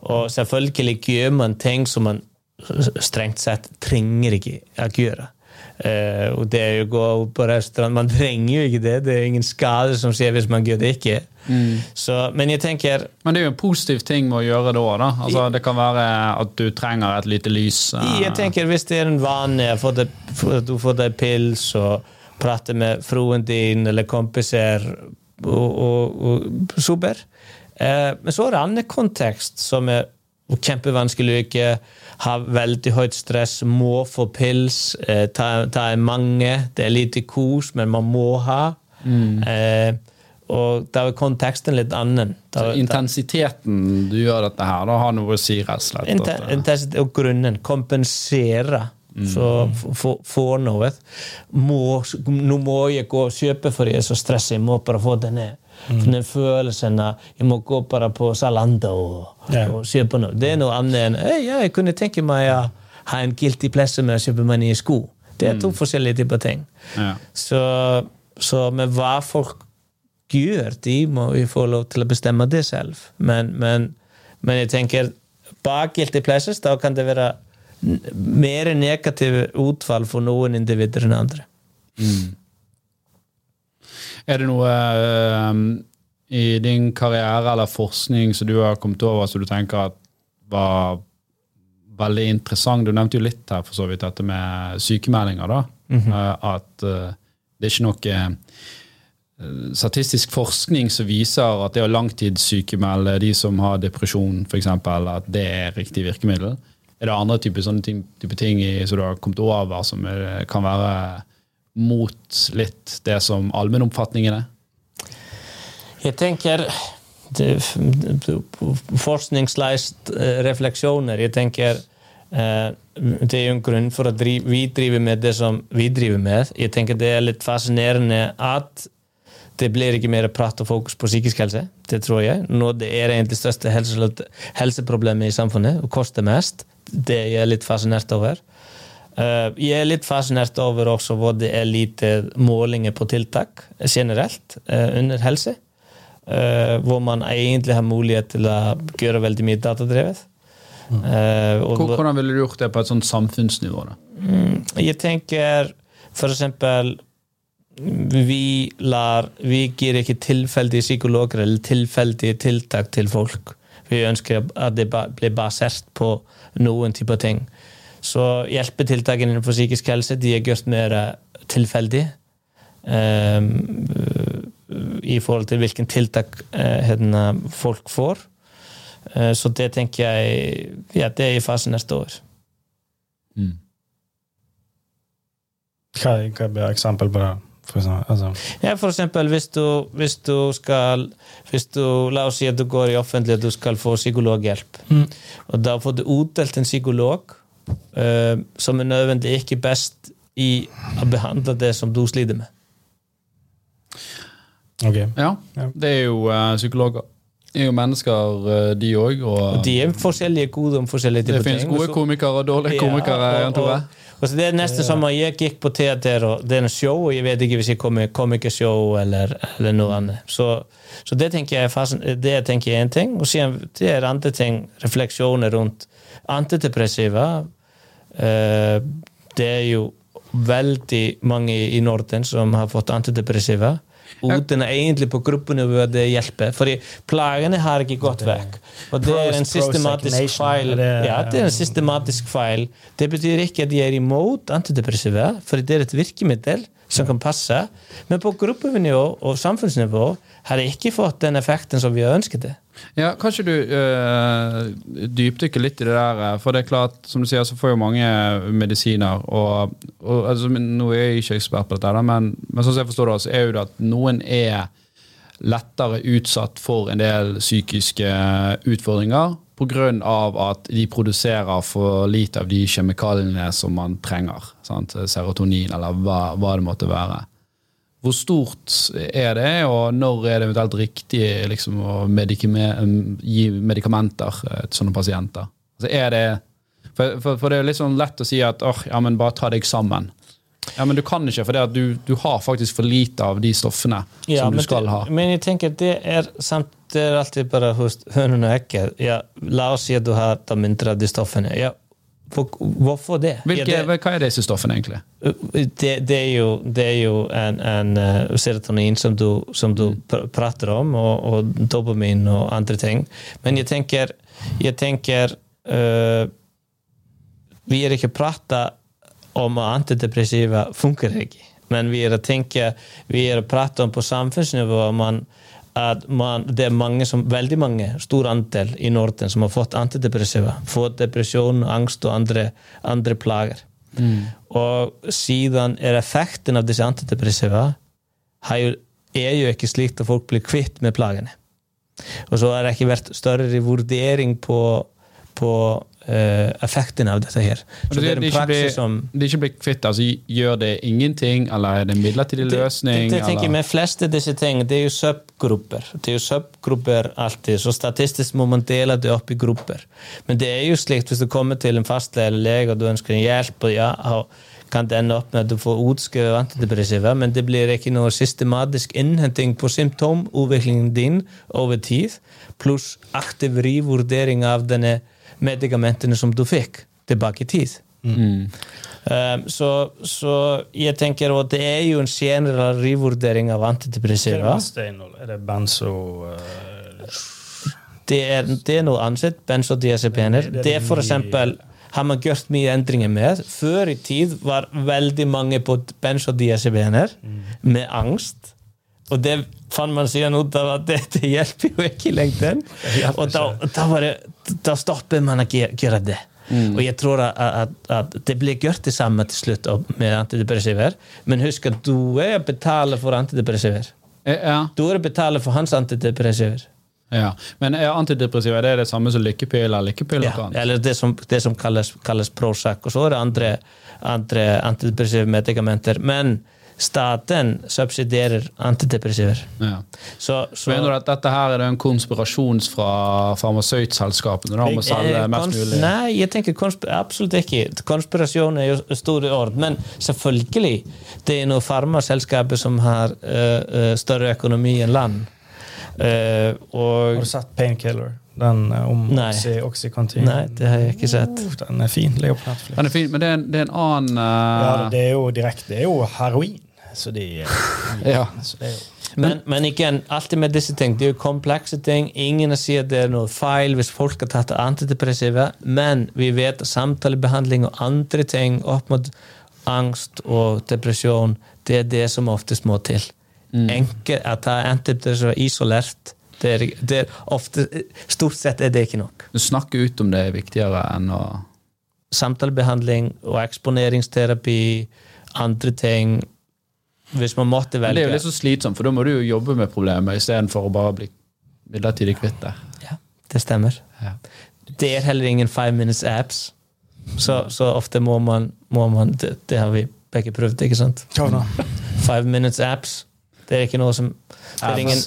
Og selvfølgelig gjør man ting som man strengt sett trenger ikke å gjøre. Uh, og det er jo å gå på restaurant Man trenger jo ikke det. Det er ingen skade som skjer hvis man gjør det ikke. Så, men jeg tenker Men det er jo en positiv ting med å gjøre det òg. da. Altså, det kan være at du trenger et lite lys. Uh. Jeg tenker Hvis det er en vane at du får deg pils og prater med fruen din eller kompiser og, og, og super. Eh, men så er det annen kontekst som er kjempevanskelig å ikke ha veldig høyt stress, må få pils, eh, ta, ta mange, det er lite kos, men man må ha. Eh, og da er konteksten litt annen. Da, Så intensiteten du gjør dette her, da har noe å si, rett og slett. Intensitet og grunnen. Kompensere. Så f- få- få noe. Må, nå må jeg gå og kjøpe for jeg er så stressa. Jeg må bare få det ned. mm. förelserna. Jag må gå bara på Zalando och, yeah. och köpa något. Det är nog annat än hey, ja, jag kunde tänka mig att ha en guilty pleasure med att köpa mig nya skor. Det är mm. två olika typer av ting. Yeah. Så, så med vad folk gör, de må ju få lov till att bestämma det själv. Men, men, men jag tänker, bara guilty pleasures, då kan det vara mer negativ utfall för någon individ än andra. Mm. Er det noe uh, i din karriere eller forskning som du har kommet over som du tenker at var veldig interessant? Du nevnte jo litt her for så vidt dette med sykemeldinger. da. Eh, At uh, det er ikke noe statistisk forskning som viser at det å langtidssykemelde de som har depresjon, f.eks., at det er riktig virkemiddel. Er det andre typer sånne ting, type ting i, som du har kommet over, som kan være mot litt det som allmennoppfatningen er? Jeg tenker det- Forskningsleist eh, refleksjoner. Jeg tenker eh, det er jo en grunn for at vi driver med det som vi driver med. Jeg tenker det er litt fascinerende at det blir ikke mer prat og fokus på psykisk helse. Det tror jeg. Når det er egentlig største helseproblemet i samfunnet og koster mest. Det er jeg litt fascinert over. Eh, jeg er litt fascinert over også hvor det er lite målinger på tiltak generelt eh, under helse. Eh, hvor man egentlig har mulighet til å gjøre veldig mye datadrevet. Eh, og Hvor- hvor- Hvordan ville du gjort det på et sånt samfunnsnivå? da? jeg tenker eksempel vi lar Vi gir ikke tilfeldige psykologer eller tilfeldige tiltak til folk. Vi ønsker at det blir basert på noen typer ting. Så hjelpetiltakene innenfor psykisk helse de er gjort mer tilfeldig. tilfeldige. ehm, I forhold til hvilken tiltak eh, folk får. Eh, så det tenker jeg ja, det er i fasen neste år. Hva, hva blir eksempel på det? For eksempel, altså, Ja, for eksempel hvis du, hvis du skal hvis du, La oss si at du går i offentlig og du skal få psykologhjelp. Og da får du utdelt en psykolog eh, som er nødvendig ikke best i å behandle det som du sliter med. ok. Ja, Ja. det er jo uh, psykologer. Det er jo mennesker, eh, de òg. Og, Og de er forskjellige gode om forskjellige det finnes gode så- komikere og dårlige Ja, komikere. og- og- og så det er nesten som om jeg gikk på teater, og det er en show, og jeg vet ikke hvis jeg kommer komikershow eller, eller noe annet. Så, så det tenker jeg er det tenker jeg er en ting. Og siden det er andre ting, refleksjoner rundt antidepressiva. Eh, det er jo veldig mange i Norden som har fått antidepressiva. Uten egentlig på gruppenivå det hjelper. Fordi plagene har ikke gått vekk. Og det er en systematisk feil. Ja, det er en systematisk feil. Det betyr ikke at de er imot antidepressiva, for det er et virkemiddel som kan passe. Men på gruppenivå og samfunnsnivå har det ikke fått den effekten som vi har ønsket det. Ja, Kanskje du øh, dypdykker litt i det der, eh, for det er klart, som du sier, så får jo mange medisiner. og, og altså, Nå er jeg ikke ekspert på dette, men, men sånn som jeg forstår det, så er jo det at noen er lettere utsatt for en del psykiske utfordringer pga. at de produserer for lite av de kjemikaliene som man trenger. Sant? Serotonin, eller hva, hva, det måtte være. Hvor stort er det, og når er det eventuelt riktig liksom, å gi medikamenter eh, til sånne pasienter? Altså, er det, for, for, for, det er litt sånn lett å si at oh, ja, men bare ta deg sammen. Ja, Men du kan ikke, for du, du, har faktisk for lite av de stoffene ja, som du skal det, ha. Men jeg tenker det er, samt, det er alltid bare hos hønen og ekket. Ja, la oss si at du har mindre av de stoffene. Ja, hvorfor det? Hvilke, ja, det? Hva er disse stoffene, egentlig? Det, det er jo, det er jo en, en uh, serotonin som du, som du mm. prater om, og, og, dopamin og andre ting. Men jeg tenker, jeg tenker uh, Vi har ikke prata om antidepressiva funker ikke. Men vi har tenkt, vi har pratet om på samfunnsnivå man, at man, det er mange som, veldig mange, stor andel i Norden som har fått antidepressiva. Fått depresjon, angst og andre, andre plager. Mm. Og siden er effekten av disse antidepressiva jo, er jo ikke slik at folk blir kvitt med plagene. Og så har det ikke vært større vurdering på, på effekten av dette her. Så det, er en praksis som De ikke blir kvitt, altså gjør det ingenting, eller er det en midlertidig løsning? Det, det, det tenker jeg med fleste av disse ting, det er jo subgrupper. Det er jo subgrupper alltid, så statistisk må man dele det opp i grupper. Men det er jo slikt hvis du kommer til en fastlege eller lege og du ønsker en hjelp, og ja, kan det ende opp med at du får utskrevet antidepressiva, men det blir ikke noe systematisk innhenting på symptomutviklingen din over tid, pluss aktiv rivurdering av denne medikamentene som du fikk, tilbake i tid. Mm. Um, så, så, jeg tenker at det er jo en generell revurdering av antidepressiva. Er det benzo... Uh... Det, er, det er noe annet. Benzodiazepener. Det, det, er for eksempel har man gjort mye endringer med. Før i tid var veldig mange på benzodiazepener mm. med angst. Og det fant man siden ut av at det, det hjelper jo ikke i lengden. Og da, da, det, da, stopper man å gjøre det. Mm. Og jeg tror at, at, at, det blir gjort det samme til slutt med antidepressiver. Men husk at du er betaler for antidepressiver. Eh, ja. Du er betaler for hans antidepressiver. Ja, Men er antidepressiva det, det samme som lykkepiller? lykkepiller ja, eller det som, det som kalles, kalles Prozac. Og så er det andre, andre antidepressive medikamenter. Men staten subsidierer antidepressiver. Ja. Så, så, Mener du at dette her er en konspirasjon fra farmasøytselskapene? om å selge mest mulig? Nei, jeg tenker absolutt ikke. Konspirasjon er jo store ord. Men selvfølgelig, det er noen farmaselskaper som har uh, større økonomi enn land. Uh, og, har du sett Painkiller? Den om Nei. Oxycontin. Nei, det har jeg ikke sett. Uh, den er fin. Ligger på Netflix. Den er fin, Men det er, det er en annen uh... Ja, det er jo direkte. Det er jo heroin. Så de ja. så det er jo men, men igjen, alltid med disse ting, det er jo komplekse ting. Ingen sier det er noe feil hvis folk har tatt antidepressiva, men vi vet at samtalebehandling og andre ting opp mot angst og depresjon, det er det som oftest må til. Mm. Enkel, at ta antidepressiva isolert, det er, det er ofte, stort sett er det ikke nok. Du snakker ut om det er viktigere enn å Samtalebehandling og eksponeringsterapi, andre ting hvis man måtte velge. Det er jo litt så slitsomt, for da må du jo jobbe med problemet istedenfor å bare bli midlertidig kvitt det. Ja, det stemmer. Ja. Det er heller ingen five minutes apps. Så, så ofte må man, må man det, det, har vi begge prøvd, ikke sant? Ja, five minutes apps. Det er ikke noe som det er ingen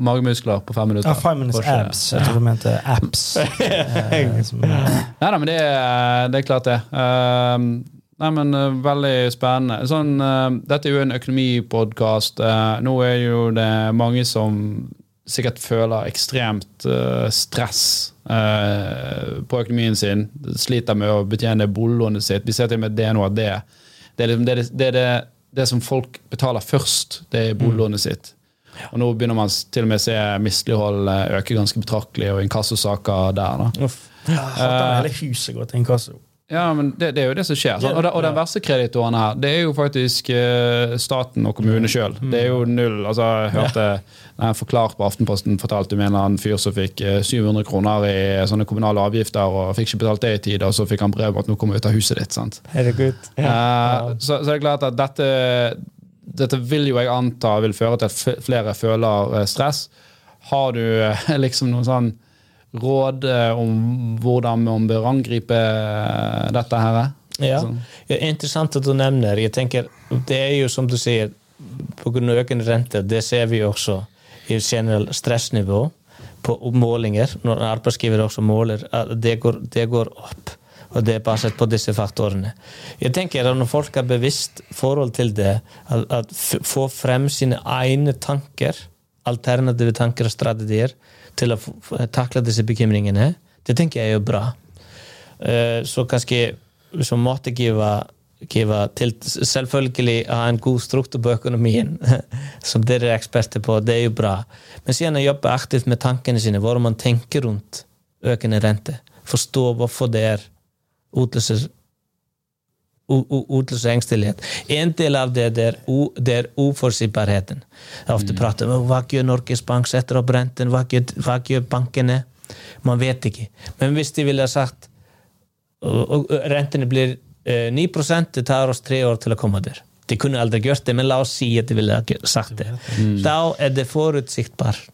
Magemuskler på fem minutter. Ja, five minutes abs. Jeg tror du mente apps. Nei da, men det er, det er klart, det. Uh, Nei, men uh, Veldig spennende. Sånn, uh, dette er jo en økonomipodkast. Uh, nå er jo det mange som sikkert føler ekstremt stress på økonomien sin. Sliter med å betjene boliglånet sitt. Vi ser til og med det nå at det, det, er liksom, det, det, det, det, som folk betaler først, det er boliglånet mm. sitt. Og nå begynner man til og med å se mislighold øke ganske betraktelig, og inkassosaker der. da. Uff. Ja, hele huset går til inkasso. Ja, men det, det, er jo det som skjer. Sant? Og, det, og, den verste kreditoren her, det er jo faktisk uh, staten og kommunene mm. sjøl. Det er jo null. altså Jeg hørte en forklart på Aftenposten fortalte om en eller annen fyr som fikk uh, eh, 700 kroner i sånne kommunale avgifter og fikk ikke betalt det i tide, og så fikk han brev om at nå kommer ut av huset ditt. sant? Herregud. Ja. Uh, så, så det er klart at dette dette vil jo jeg anta vil føre til at flere føler eh, stress. Har du eh, liksom noen sånn råd eh, om hvordan man bør angripe eh, dette her? Ja. Sånn. ja, Interessant at du nevner. Jeg tenker, Det er jo som du sier, pga. økende rente, det ser vi også i generelt stressnivå på målinger, når arbeidsgiver også måler, det går, det går opp. Og det er basert på disse faktorene. Jeg tenker at Når folk har bevisst forhold til det, at, at få frem sine egne tanker, alternative tanker og strategier, til å takle disse bekymringene, det tenker jeg er jo bra. Eh, så kanskje som matgiver til Selvfølgelig ha en god struktur på økonomien, som dere er eksperter på, det er jo bra. Men siden å jobbe aktivt med tankene sine, hvordan man tenker rundt økende rente, forstå hvorfor det er utløser utlösningstillighet. En del av det är, det är oförutsägbarheten. Jag ofta mm. pratar um, om vad gör Norges bank, sätter upp räntan, vad gör, vad gör bankerna? Man vet inte. Men visst de vill ha sagt räntorna blir eh, 9 procent, det tar oss tre år till att komma där. De kunde aldrig gjort det, men låt oss säga att de ville ha sagt det. Mm. Då är det förutsägbart.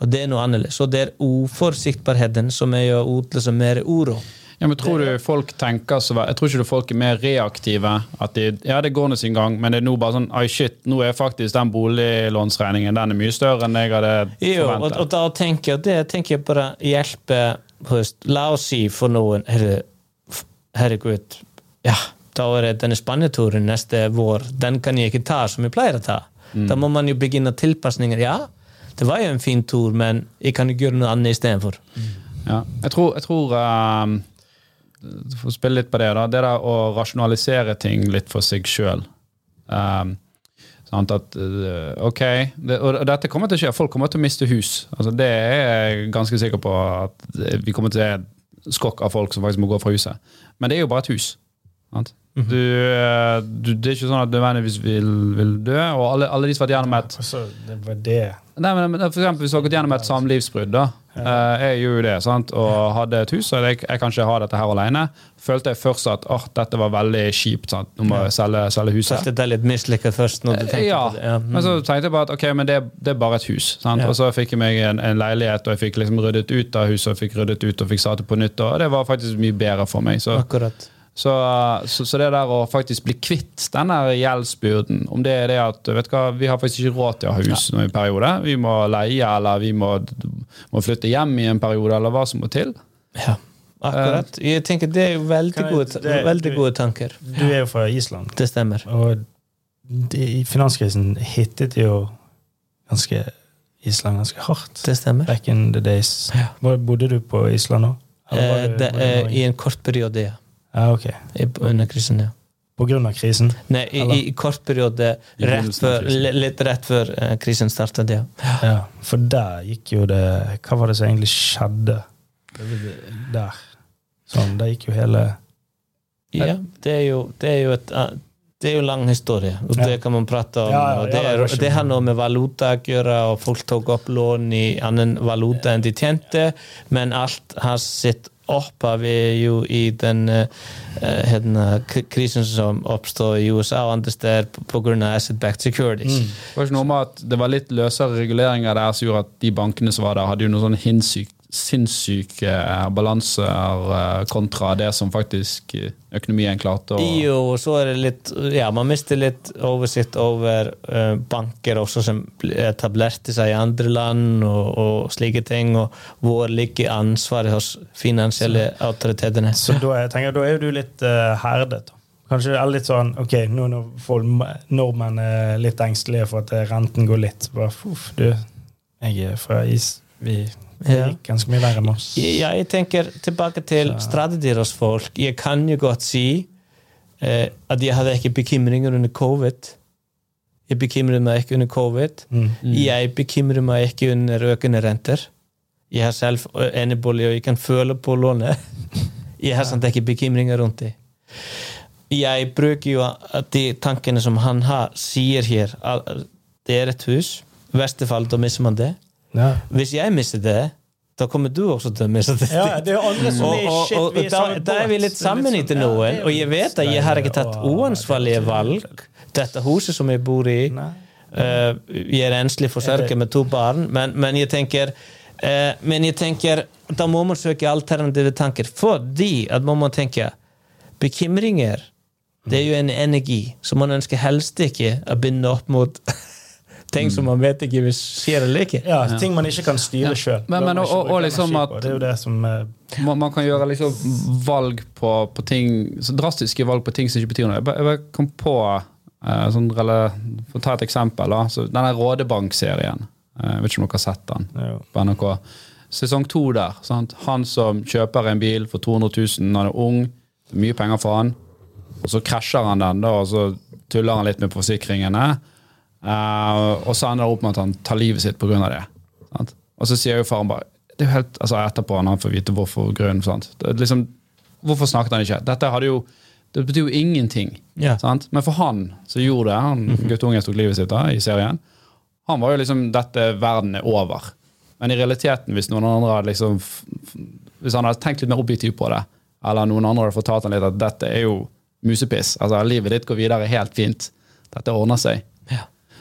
Og det er noe annerledes. Og det er uforsiktbarheten som er å utløse mer uro. Ja, men tror du folk tenker så Jeg tror ikke folk er mer reaktive. At de, ja, det går nå sin gang, men det er nå bare sånn Oi, shit, nå er faktisk den boliglånsregningen den er mye større enn jeg hadde forventet. Jo, og, og da tenker jeg det tenker jeg bare hjelpe høst. La oss si for noen herre, Herregud, ja, da er det denne Spania-turen neste vår. Den kan jeg ikke ta som jeg pleier å ta. Da må man jo begynne tilpasninger. Ja, det var jo en fin tur, men jeg kan jo gjøre noe annet istedenfor. Ja. Jeg tror, jeg tror ehm, For spille litt på det, da. Det der å rasjonalisere ting litt for seg sjøl. sant, at eh, OK det, Og dette kommer til å skje. Folk kommer til å miste hus. Altså, det er jeg ganske sikker på at vi kommer til å se skokk av folk som faktisk må gå fra huset. Men det er jo bare et hus. Sant? Du, eh, du, det er ikke sånn at du nødvendigvis vil, vil dø. Og alle, alle de som har vært gjennom et Altså, det var det Nei, men, for eksempel, Hvis du har gått gjennom et samlivsbrudd, da. ja. jeg gjorde jo det, sant? og hadde et hus, og jeg, jeg kan ikke ha dette her alene. Følte jeg først at oh, dette var veldig kjipt. Sant? Nå må jeg selge, selge huset. Følte deg litt mislykket først når du tenkte Ja, på det. Ja. mm. men så tenkte jeg bare at ok, men det, det er bare et hus. Sant? Ja. Og så fikk jeg meg en, en leilighet, og jeg fikk liksom ryddet ut av huset, og fikk ryddet ut og fikk satt det på nytt. Og det var faktisk mye bedre for meg. Så, Akkurat. Så, så, så det der å faktisk bli kvitt denne gjeldsbyrden, om det er det at vet du hva, vi har faktisk ikke råd til å ha hus i en periode, vi må leie eller vi må, må flytte hjem i en periode, eller hva som må til. Ja, akkurat. Jeg tenker Det er jo veldig, jeg- gode, det- veldig du- gode tanker. Du er jo fra Island, Det stemmer. og de, finanskrisen hittet jo ganske Island ganske hardt. Det stemmer. Back in the days. Ja. Hvor- Bodde du på Island nå? Eh? I en kort periode, ja. Ja, ok. I- Under krisen, ja. På grunn av krisen? Nei, i, i kort periode, rett før, litt rett før uh, krisen startet, ja. Ja, for der gikk jo det Hva var det som egentlig skjedde der? Sånn, der gikk jo hele Ja, det er jo, det er jo et uh, det er jo lang historie, og Ja. det kan man prate om. Ja, ja, ja, det, det er, det har noe med valuta å gjøre, og folk tok opp lån i annen valuta enn de tjente, men alt har sitt opphav er jo i den uh, krisen som oppstod i USA og andre steder pga. asset-backed securities. Mm. Det var ikke noe med at det var litt løsere reguleringer der som gjorde at de bankene som var der, hadde jo noen sånn hinsyk- sinnssyke eh, balanser eh, kontra det som faktisk eh, økonomien klarte å Jo, og så er det litt Ja, man mister litt oversikt over banker også som ble- etablerte seg i andre land og, og slike ting, og hvor ligger ansvaret hos finansielle autoritetene. Så da, jeg tenker, da er jo du litt uh, herdet. da. Kanskje det er litt sånn ok, nå når folk, nordmenn er litt engstelige for at renten går litt bare, uff, du, jeg er fra is Vi ganske mye verre med oss. Ja, jeg tenker tilbake til strategier hos folk. Jeg kan jo godt si eh, at jeg hadde ikke bekymringer under covid. Jeg bekymrer meg ikke under covid. Mm. Jeg bekymrer meg ikke under økende renter. Jeg har selv enebolig, og jeg kan føle på lånet. Jeg har sånn ikke bekymringer rundt det. Jeg bruker jo de tankene som han har, sier her. Det er et hus. I verste fall, da mister man det. Ja. Hvis jeg mister det, da kommer du også til å miste det. ja, det er andre som Og, er shit, og, vi er da, da er vi litt sammen sånn- etter ja, noen, og jeg vet at jeg har ikke tatt og- uansvarlige valg. dette huset som jeg bor i. Eh, jeg er enslig forsørger med to barn, men, men jeg tenker uh, Men jeg tenker da må man søke alternative tanker, fordi at man må tenke bekymringer det er jo en energi som man ønsker helst ikke å binde opp mot ting som man vet ikke hvis skjer eller ikke. Ja, ting man ikke kan styre sjøl. Men- men og- og liksom at- Det er jo det som uh, Man, man kan gjøre liksom valg på, på ting så Drastiske valg på ting som ikke betyr noe. Jeg bare, jeg bare kom på uh, sånn, eller, For å ta et eksempel. Da, så denne Rådebank-serien. eh, Jeg vet ikke om dere har sett den ja. på NRK. Sesong to der. Sant? Han som kjøper en bil for 200 000 han er ung. Mye penger for han. Og så krasjer han den, da, og så tuller han litt med forsikringene. Eh, og så ender det opp med at han tar livet sitt pga. det. Sant? Og så sier jo faren bare det er jo helt, altså Etterpå når han får vite hvorfor grunnen. Sant? Det liksom, hvorfor snakket han ikke? Dette hadde jo det betyr jo ingenting. Yeah. Sant? Men for han som gjorde det, han guttungen tok livet sitt da, i serien, han var jo liksom dette verden er over. Men i realiteten, hvis noen andre hadde liksom Hvis han hadde tenkt litt mer objektivt på det, eller noen andre hadde fortalt han litt at dette er jo musepiss, altså livet ditt går videre helt fint, dette ordner seg.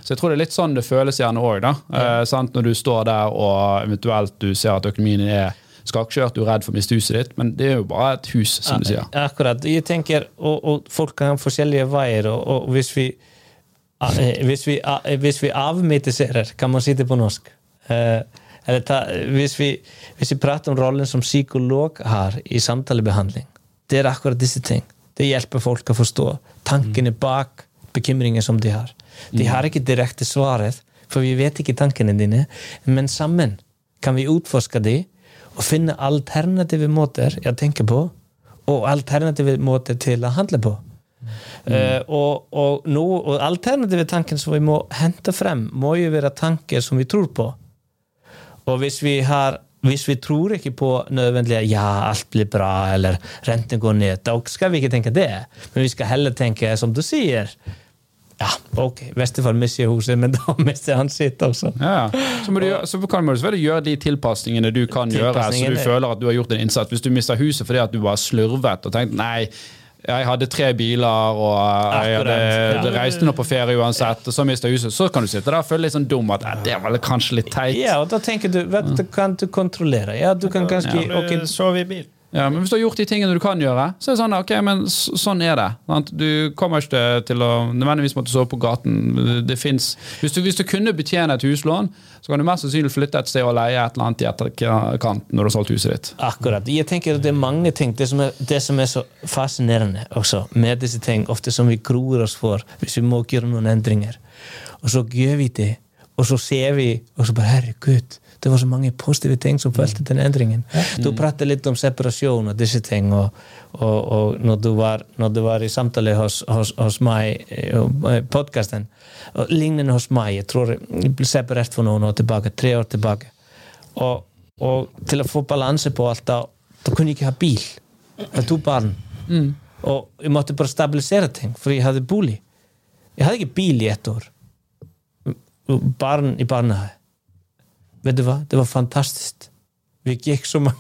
Så jeg tror det er litt sånn det føles gjerne òg, da. Eh, sant? Når du står der og eventuelt du ser at økonomien er skakkjørt, du er redd for å miste huset ditt, men det er jo bare et hus, som du sier. Akkurat. Jeg tenker, og, og folk kan ha forskjellige veier, og, og hvis vi eh, hvis vi, eh, hvis vi avmytiserer, kan man si det på norsk eh, eller ta, hvis, vi, hvis vi prater om rollen som psykolog har i samtalebehandling, det er akkurat disse ting. Det hjelper folk å forstå tankene bak bekymringer som de har. De har ikke direkte svaret, for vi vet ikke tankene dine, men sammen kan vi utforske de og finne alternative måter å tenke på, og alternative måter til å handle på. Eh, og, og, noe, og alternative tanken som vi må hente frem, må jo være tanker som vi tror på. Og hvis vi har hvis vi tror ikke på nødvendig ja, alt blir bra, eller renten går ned, da skal vi ikke tenke det. Men vi skal heller tenke, som du sier Ja, ok, bestefar mister huset, men da mister han sitt også. Ja, ja. så, må du så kan du selvfølgelig gjøre de tilpasningene du kan gjøre, så du Tilpasningene. føler at du har gjort en innsats. Hvis du mister huset fordi at du bare slurvet og tenkte nei, jeg hadde tre biler og jeg hadde, ja. reiste nå på ferie uansett, og så jeg huset, så kan du sitte der og føle litt sånn dum at "Eh, det var vel kanskje litt teit. Ja, og da tenker du, vet du, kan du kontrollere? Ja, du kan ganske ja. ok, du sove i bil? Ja, men hvis du har gjort de tingene du kan gjøre, så er det sånn ok, men sånn er det. Sant? Du kommer ikke til å nødvendigvis måtte sove på gaten. Det finnes, hvis, hvis du kunne betjene et huslån, så kan du mest sannsynlig flytte et sted og leie et eller annet i etterkant når du har solgt huset ditt. Akkurat. Jeg tenker at det er mange ting. Det som er, det som er så fascinerende også med disse ting, ofte som vi gruer oss for hvis vi må gjøre noen endringer. Og så gjør vi det, og så ser vi, og så bare herregud, det var så mange positive ting som fulgte den endringen. Du prater litt om separasjon og disse ting, og, og, og når, du var, når du var i samtale hos, hos, hos meg, eh, podkasten, og lignende hos meg, jeg tror jeg ble separert for noen år tilbake, tre år tilbake. Og, og til å få balanse på alt, da, da kunne jeg ikke ha bil. Jeg har to barn. Og jeg måtte bare stabilisere ting, for jeg hadde bolig. Jeg hadde ikke bil i ett år. Barn i barnehage vet du vad, det var fantastiskt. Vi gick så många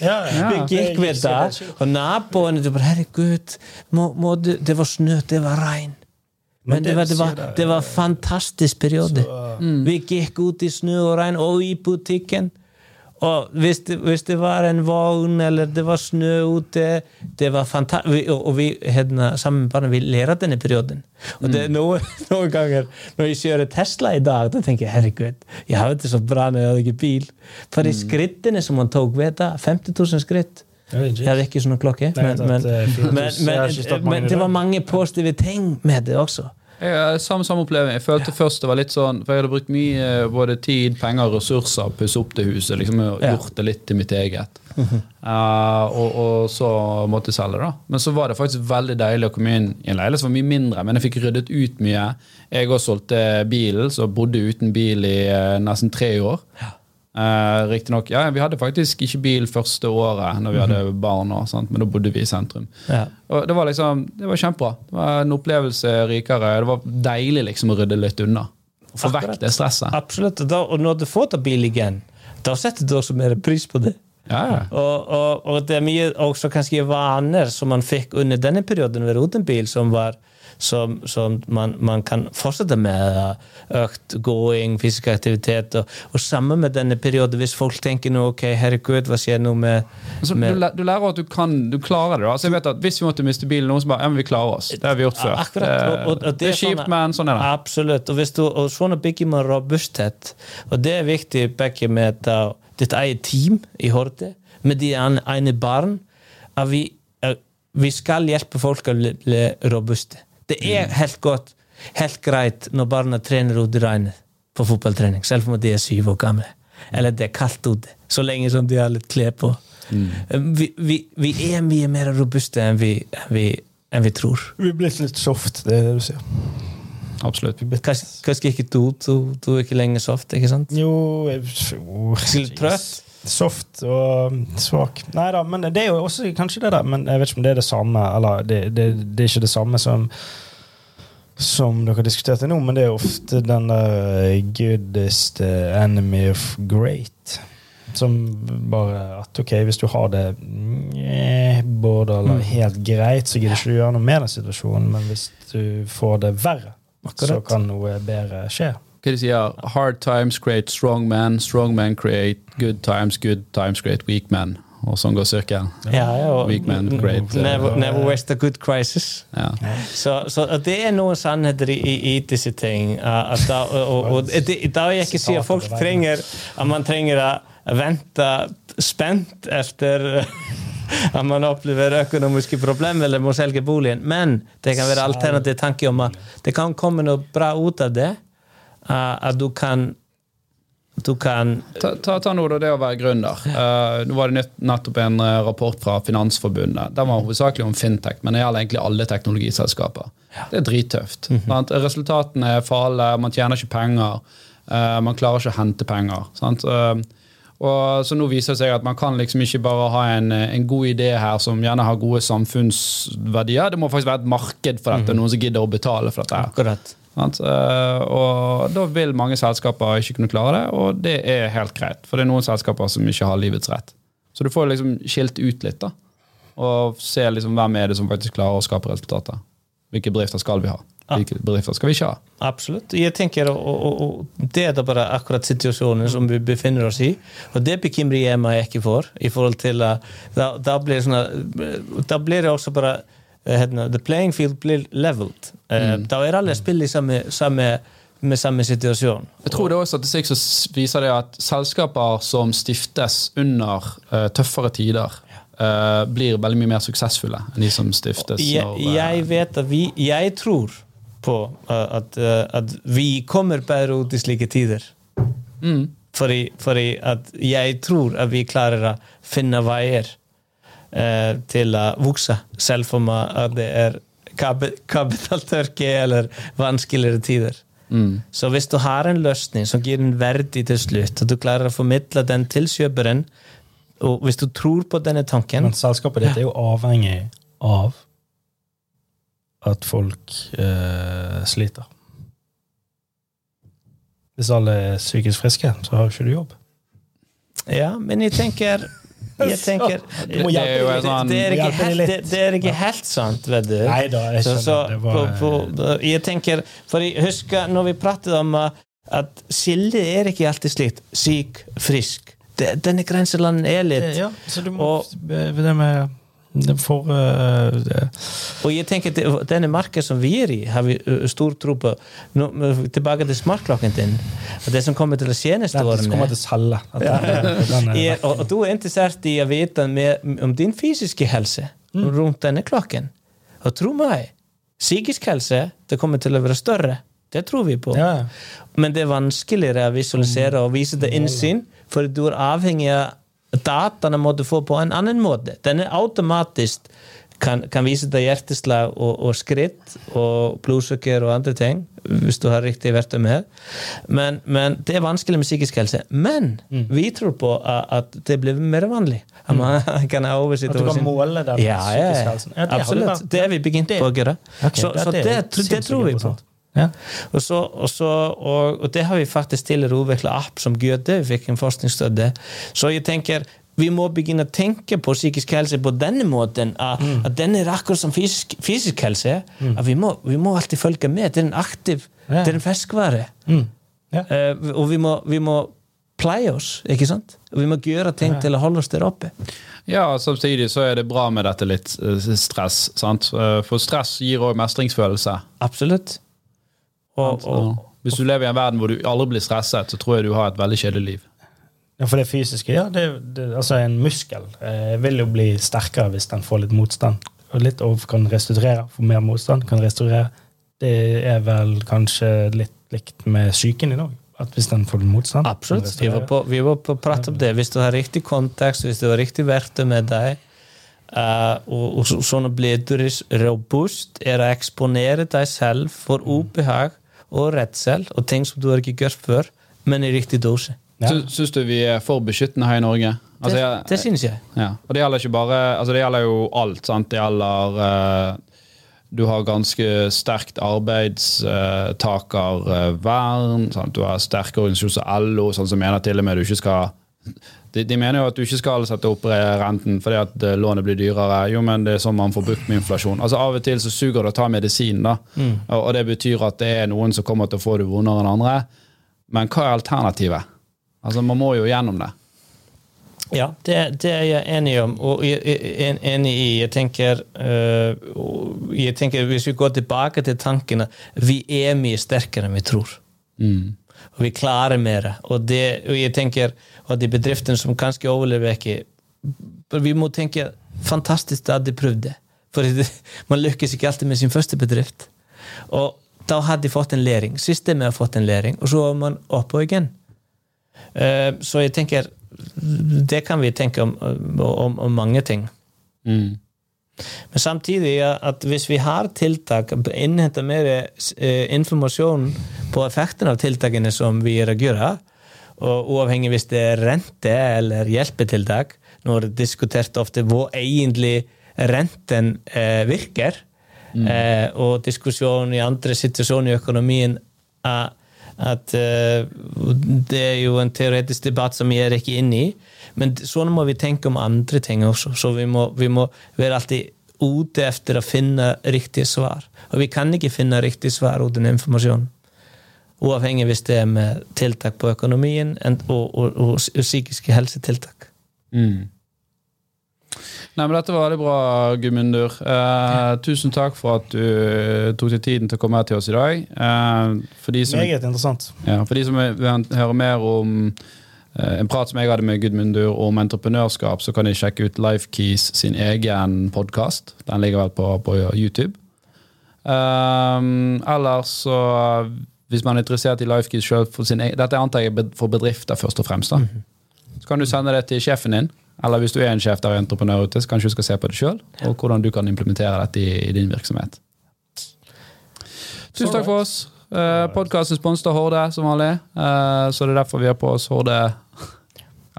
Ja, ja. vi gikk við það. og nabóinu, þetta var herregud það var snöð, það var ræn. Men det var, det var, det var fantastisk periode mm. vi gikk út í snöð og ræn og í butikken och visst, visst det var en vagn eller det var snö ute det var fantastiskt och, och vi hérna, sammanbarnade, vi lärde den i perioden og det er nógu, nógu gangar når ég séu að Tesla í dag, þá tenk ég herregud, ég hafði þetta svo bra neðið að það ekki bíl. Bara í skrittinni sem hann tók við þetta, 50.000 skritt. Ég hafði ekki svona klokki men, men, men, men det var mange positive ting með þetta också Jeg samme, samme opplevelse. Jeg følte først det var litt sånn For jeg hadde brukt mye eh, både tid, penger og ressurser på å pusse opp det huset. Liksom og Gjort det litt til mitt eget. Uh, og, og så måtte jeg selge, da. Men så var det faktisk veldig deilig å komme inn i en leilighet som var mye mindre, men jeg fikk ryddet ut mye. Jeg også solgte bilen, så bodde uten bil i uh, nesten tre år. Uh, Riktignok. Ja, vi hadde faktisk ikke bil første året når vi hadde barn, og, sant? men da bodde vi i sentrum. Ja. Og det var liksom, det var kjempebra. Det var en opplevelse rikere. Det var deilig liksom å rydde litt unna. Og få vekk det stresset. Absolutt. Da, og når du får ta bil igjen, da setter du også mer pris på det. Ja, ja. Og, og, og det er mye også kanskje vaner som man fikk under denne perioden ved Rodenbil som var som, som man, man kan fortsette med. Økt gåing, fysisk aktivitet. Og, og sammen med denne perioden, hvis folk tenker nå ok, herregud, hva skjer nå med, med du, med læ- du lærer at du kan du klarer det. da. Altså, jeg vet at Hvis vi måtte miste bilen, noen som bare ja, men vi klarer oss. Det har vi gjort før. Akkurat. Det, Og- og- og det er kjipt, sånn- men sånn er det. Absolutt. Og, du, og sånn bygger man robusthet. Og det er viktig begge med da, ditt eget team i Horde, med de egne barn. At vi, vi skal hjelpe folk å bli bli robuste. Det er helt godt, helt greit når barna trener ute i regnet på fotballtrening, selv om de er syv år gamle. Eller det er kaldt ute. Så lenge som de har litt klær på. Vi, vi, vi er mye mer robuste enn vi, enn vi, enn vi tror. Vi er blitt litt soft, det er det du sier. Absolutt. Vi Kanskje, kanskje ikke du, du, du er ikke lenger soft, ikke sant? Jo, jeg- jo Litt trøtt? Soft og svak. Nei da, men det er jo også kanskje det der, men jeg vet ikke om det er det samme. Eller det, det, det er ikke det samme som som dere diskuterte nå, men det er ofte den der good is the enemy of great. Som bare at ok, hvis du har det Både borderline helt greit, så gidder ikke du gjøre noe med den situasjonen, men hvis du får det verre, så kan noe bedre skje. Hva de sier Hard times create strong men, strong men create good times, good times create weak men. Og sånn går sirkelen. Ja, ja, Weak men create uh, Never, never waste a good crisis. ja. Så, så det er noen sannheter i, i, disse ting. At da, og, og, og det, da vil jeg ikke si at folk trenger at man trenger å vente spent etter at man opplever økonomiske problemer eller må selge boligen. Men det kan være alternativ tanke om at det kan komme noe bra ut av det. Uh, At du kan du kan Ta, ta, ta nå da det å være gründer. Uh, nå var det nettopp en eh, rapport fra Finansforbundet. Den var hovedsakelig om fintech, men det gjelder egentlig alle teknologiselskaper. Det er drittøft. sant? Resultatene er fale, man tjener ikke penger. Uh, man klarer ikke å hente penger. Sant? Eh, og så nå viser det seg at man kan liksom ikke bare ha en, eh, en god idé her som gjerne har gode samfunnsverdier. Det må faktisk være et marked for dette, noen som gidder å betale for dette. her. Akkurat. Eh, og da vil mange selskaper ikke kunne klare det, og det er helt greit. For det er noen selskaper som ikke har livets rett. Så du får liksom skilt ut litt, da. Og se liksom hvem er det som faktisk klarer å skape resultater. Hvilke bedrifter skal vi ha? Hvilke bedrifter skal vi ikke ha? Absolutt. Jeg tenker, og, og, og Det er da bare akkurat situasjonen som vi befinner oss i. Og det bekymrer jeg meg ikke for. i forhold til uh, da, sånn, da blir det også bare uh, The playing field blir leveled. mm. Da er alle spill i samme, samme, med samme situasjon. Jeg tror det er også statistikk som viser det at selskaper som stiftes under uh, tøffere tider, uh, blir veldig mye mer suksessfulle enn de som stiftes jeg, når uh, jeg vet at vi Jeg tror på at, at vi kommer bedre ut i slike tider. mm, Fordi, fordi at jeg tror at vi klarer å finne veier eh, til å vokse, selv om det er kapitaltørke eller vanskeligere tider. mm. Så hvis du har en løsning som gir en verdi til slutt, og du klarer å formidle den til kjøperen, og hvis du tror på denne tanken Men selskapet ditt er jo avhengig av at folk eh, sliter. Hvis alle er psykisk friske, så har jo ikke du jobb. Ja, men jeg tenker jeg tenker må Det er jo sånn- det, er ikke helt, det, det er ikke helt sant, vet du. Nei da, jeg Så, så, det på, på, jeg tenker For jeg husker når vi pratet om uh, at skillet er ikke alltid slikt. Syk, frisk. Det, denne grenselandet er litt ja, så du må og- Det med det for uh, det. Og jeg tenker at denne markedet som vi er i, har vi stor tro på. Nå, tilbake til smartklokken din. Og det som kommer til å skje neste år. kommer til å selge. At den- den er- er, og, og du er interessert i å vite mer om din fysiske helse rundt denne klokken. Og tro meg, psykisk helse det kommer til å være større. Det tror vi på. Ja, ja. Men det er vanskeligere å visualisere og vise det innsyn, for du er avhengig av dataene må du få på en annen måte. Den er automatisk kan, kan vise deg hjerteslag og, og skritt og blodsukker og andre ting, hvis du har riktig verktøy med. Men, men det er vanskelig med psykisk helse. Men Mm. vi tror på at, at det blir mer vanlig. At man kan ha oversikt At du kan sin måle den ja, ja, psykiske helsen. Ja, det Absolutt. Det er vi begynt på å gjøre. Okay, så, så det, det, det, tror vi på. Ja. Og, så, og, så, og, og det har vi faktisk til å utvikle app som Goethe, fikk en forskningsstøtte. Så jeg tenker, vi må begynne å tenke på psykisk helse på denne måten. At, Mm. at den er akkurat som fysisk, fysisk helse. At vi må, vi må alltid følge med. Det er en aktiv, Ja. det er en ferskvare. Mm. Ja. Uh, og vi må, vi må pleie oss, ikke sant? Og vi må gjøre ting til å holde oss der oppe. Ja, samtidig så er det bra med dette litt eh, stress. sant? Eh, For stress gir òg mestringsfølelse. Absolutt. Og, og, hvis du lever i en verden hvor du aldri blir stresset, så tror jeg du har et veldig kjedelig liv. Ja, for det fysiske, ja. Det, det, altså En muskel eh, vil jo bli sterkere hvis den får litt motstand. Og litt og kan restituere. Få mer motstand, kan restaurere. Det er vel kanskje litt likt med psyken i dag. At hvis den får motstand absolutt. Vi var på, vi var på prat om det. Hvis du har riktig kontekst, hvis du har riktig verktøy med deg, Uh, og, og så, sånn blir du robust, er å eksponere deg selv for ubehag og redsel og ting som du har ikke gjort før, men i riktig dose. Ja. Syns du vi er for beskyttende her i Norge? Altså, det, jeg- det synes jeg. Ja, og det gjelder ikke bare Altså det gjelder jo alt. sant? Det gjelder uh, Du har ganske sterkt arbeidstakervern. Uh, Du har sterke organisasjoner som LO, sånn som mener til og med du ikke skal de, de mener jo at du ikke skal sette opp renten fordi at eh, lånet blir dyrere. Jo, men det er sånn man får bukt med inflasjon. Altså Av og til så suger det å ta medisin, da. Og, og det betyr at det er noen som kommer til å få det vondere enn andre. Men hva er alternativet? Altså Man må jo gjennom det. Ja, det, det er jeg enig om. Og jeg jeg enig i Jeg tenker, øh, jeg tenker Hvis vi går tilbake til tankene Vi er mye sterkere enn vi tror. Og vi klarer mer. Og, det, og jeg tenker at de bedriftene som kanskje overlever ikke Vi må tenke fantastisk at de prøvde. For man lykkes ikke alltid med sin første bedrift. Og da hadde de fått en læring. Systemet har fått en læring, og så er man oppå igjen. Eh, Så jeg tenker Det kan vi tenke om, om, om mange ting. Mm. Men samtidig at hvis vi har tiltak, innhenta mer eh, informasjon på effekten av tiltakene som vi er að gjöra og uafhengig hvis det er rente eller hjelpetiltak, nú er diskutert ofte um hvað egentlig renten eh, virkar mm. eh, og diskussjón í andri situasjón í økonomíin að eh, det er jo en teoretisk debatt sem ég er ekki inn í men sånn må vi tenke om andre ting også. Så vi må, vi må være alltid ute etter å finne riktige svar. Og vi kan ikke finne riktig svar uten informasjon. Uavhengig hvis det er med tiltak på økonomien og, og, og, og psykiske helsetiltak. Mm. Nei, men Dette var veldig bra, Gudmundur. Eh, tusen takk for at du eh, tok deg tiden til å komme her til oss i dag. Eh, for, de som, Meget interessant. ja, for de som vil høre mer om en prat som jeg hadde med Gudmundur om entreprenørskap, så kan de sjekke ut Lifekeys sin egen podkast. Den ligger vel på, på YouTube. Um, ellers så Hvis man er interessert i Lifekeys sjøl Dette antar jeg for bedrifter, først og fremst. da så kan du sende det til sjefen din, eller hvis du er en sjef der er entreprenør ute, så kanskje du skal se på det sjøl, og hvordan du kan implementere dette i, i din virksomhet. Tusen takk for oss. Uh, Podkasten sponset av Horde, som vanlig, Eh, så det er derfor vi har på oss Horde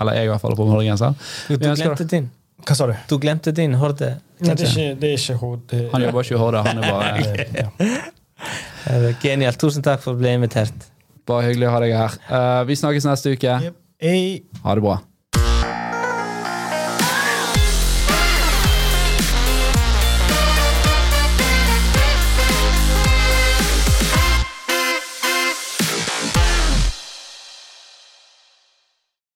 Eller jeg, i hvert fall, på Hordegenser. Du, ønsker- glemte din. Hva sa du? Du glemte din horde. Nei, det er ikke, det er ikke Horde. Han jobber ikke i Horde, han er bare, ja. Genialt. Tusen takk for å bli invitert. bare hyggelig å ha deg her. Uh, vi snakkes neste uke. Ha det bra.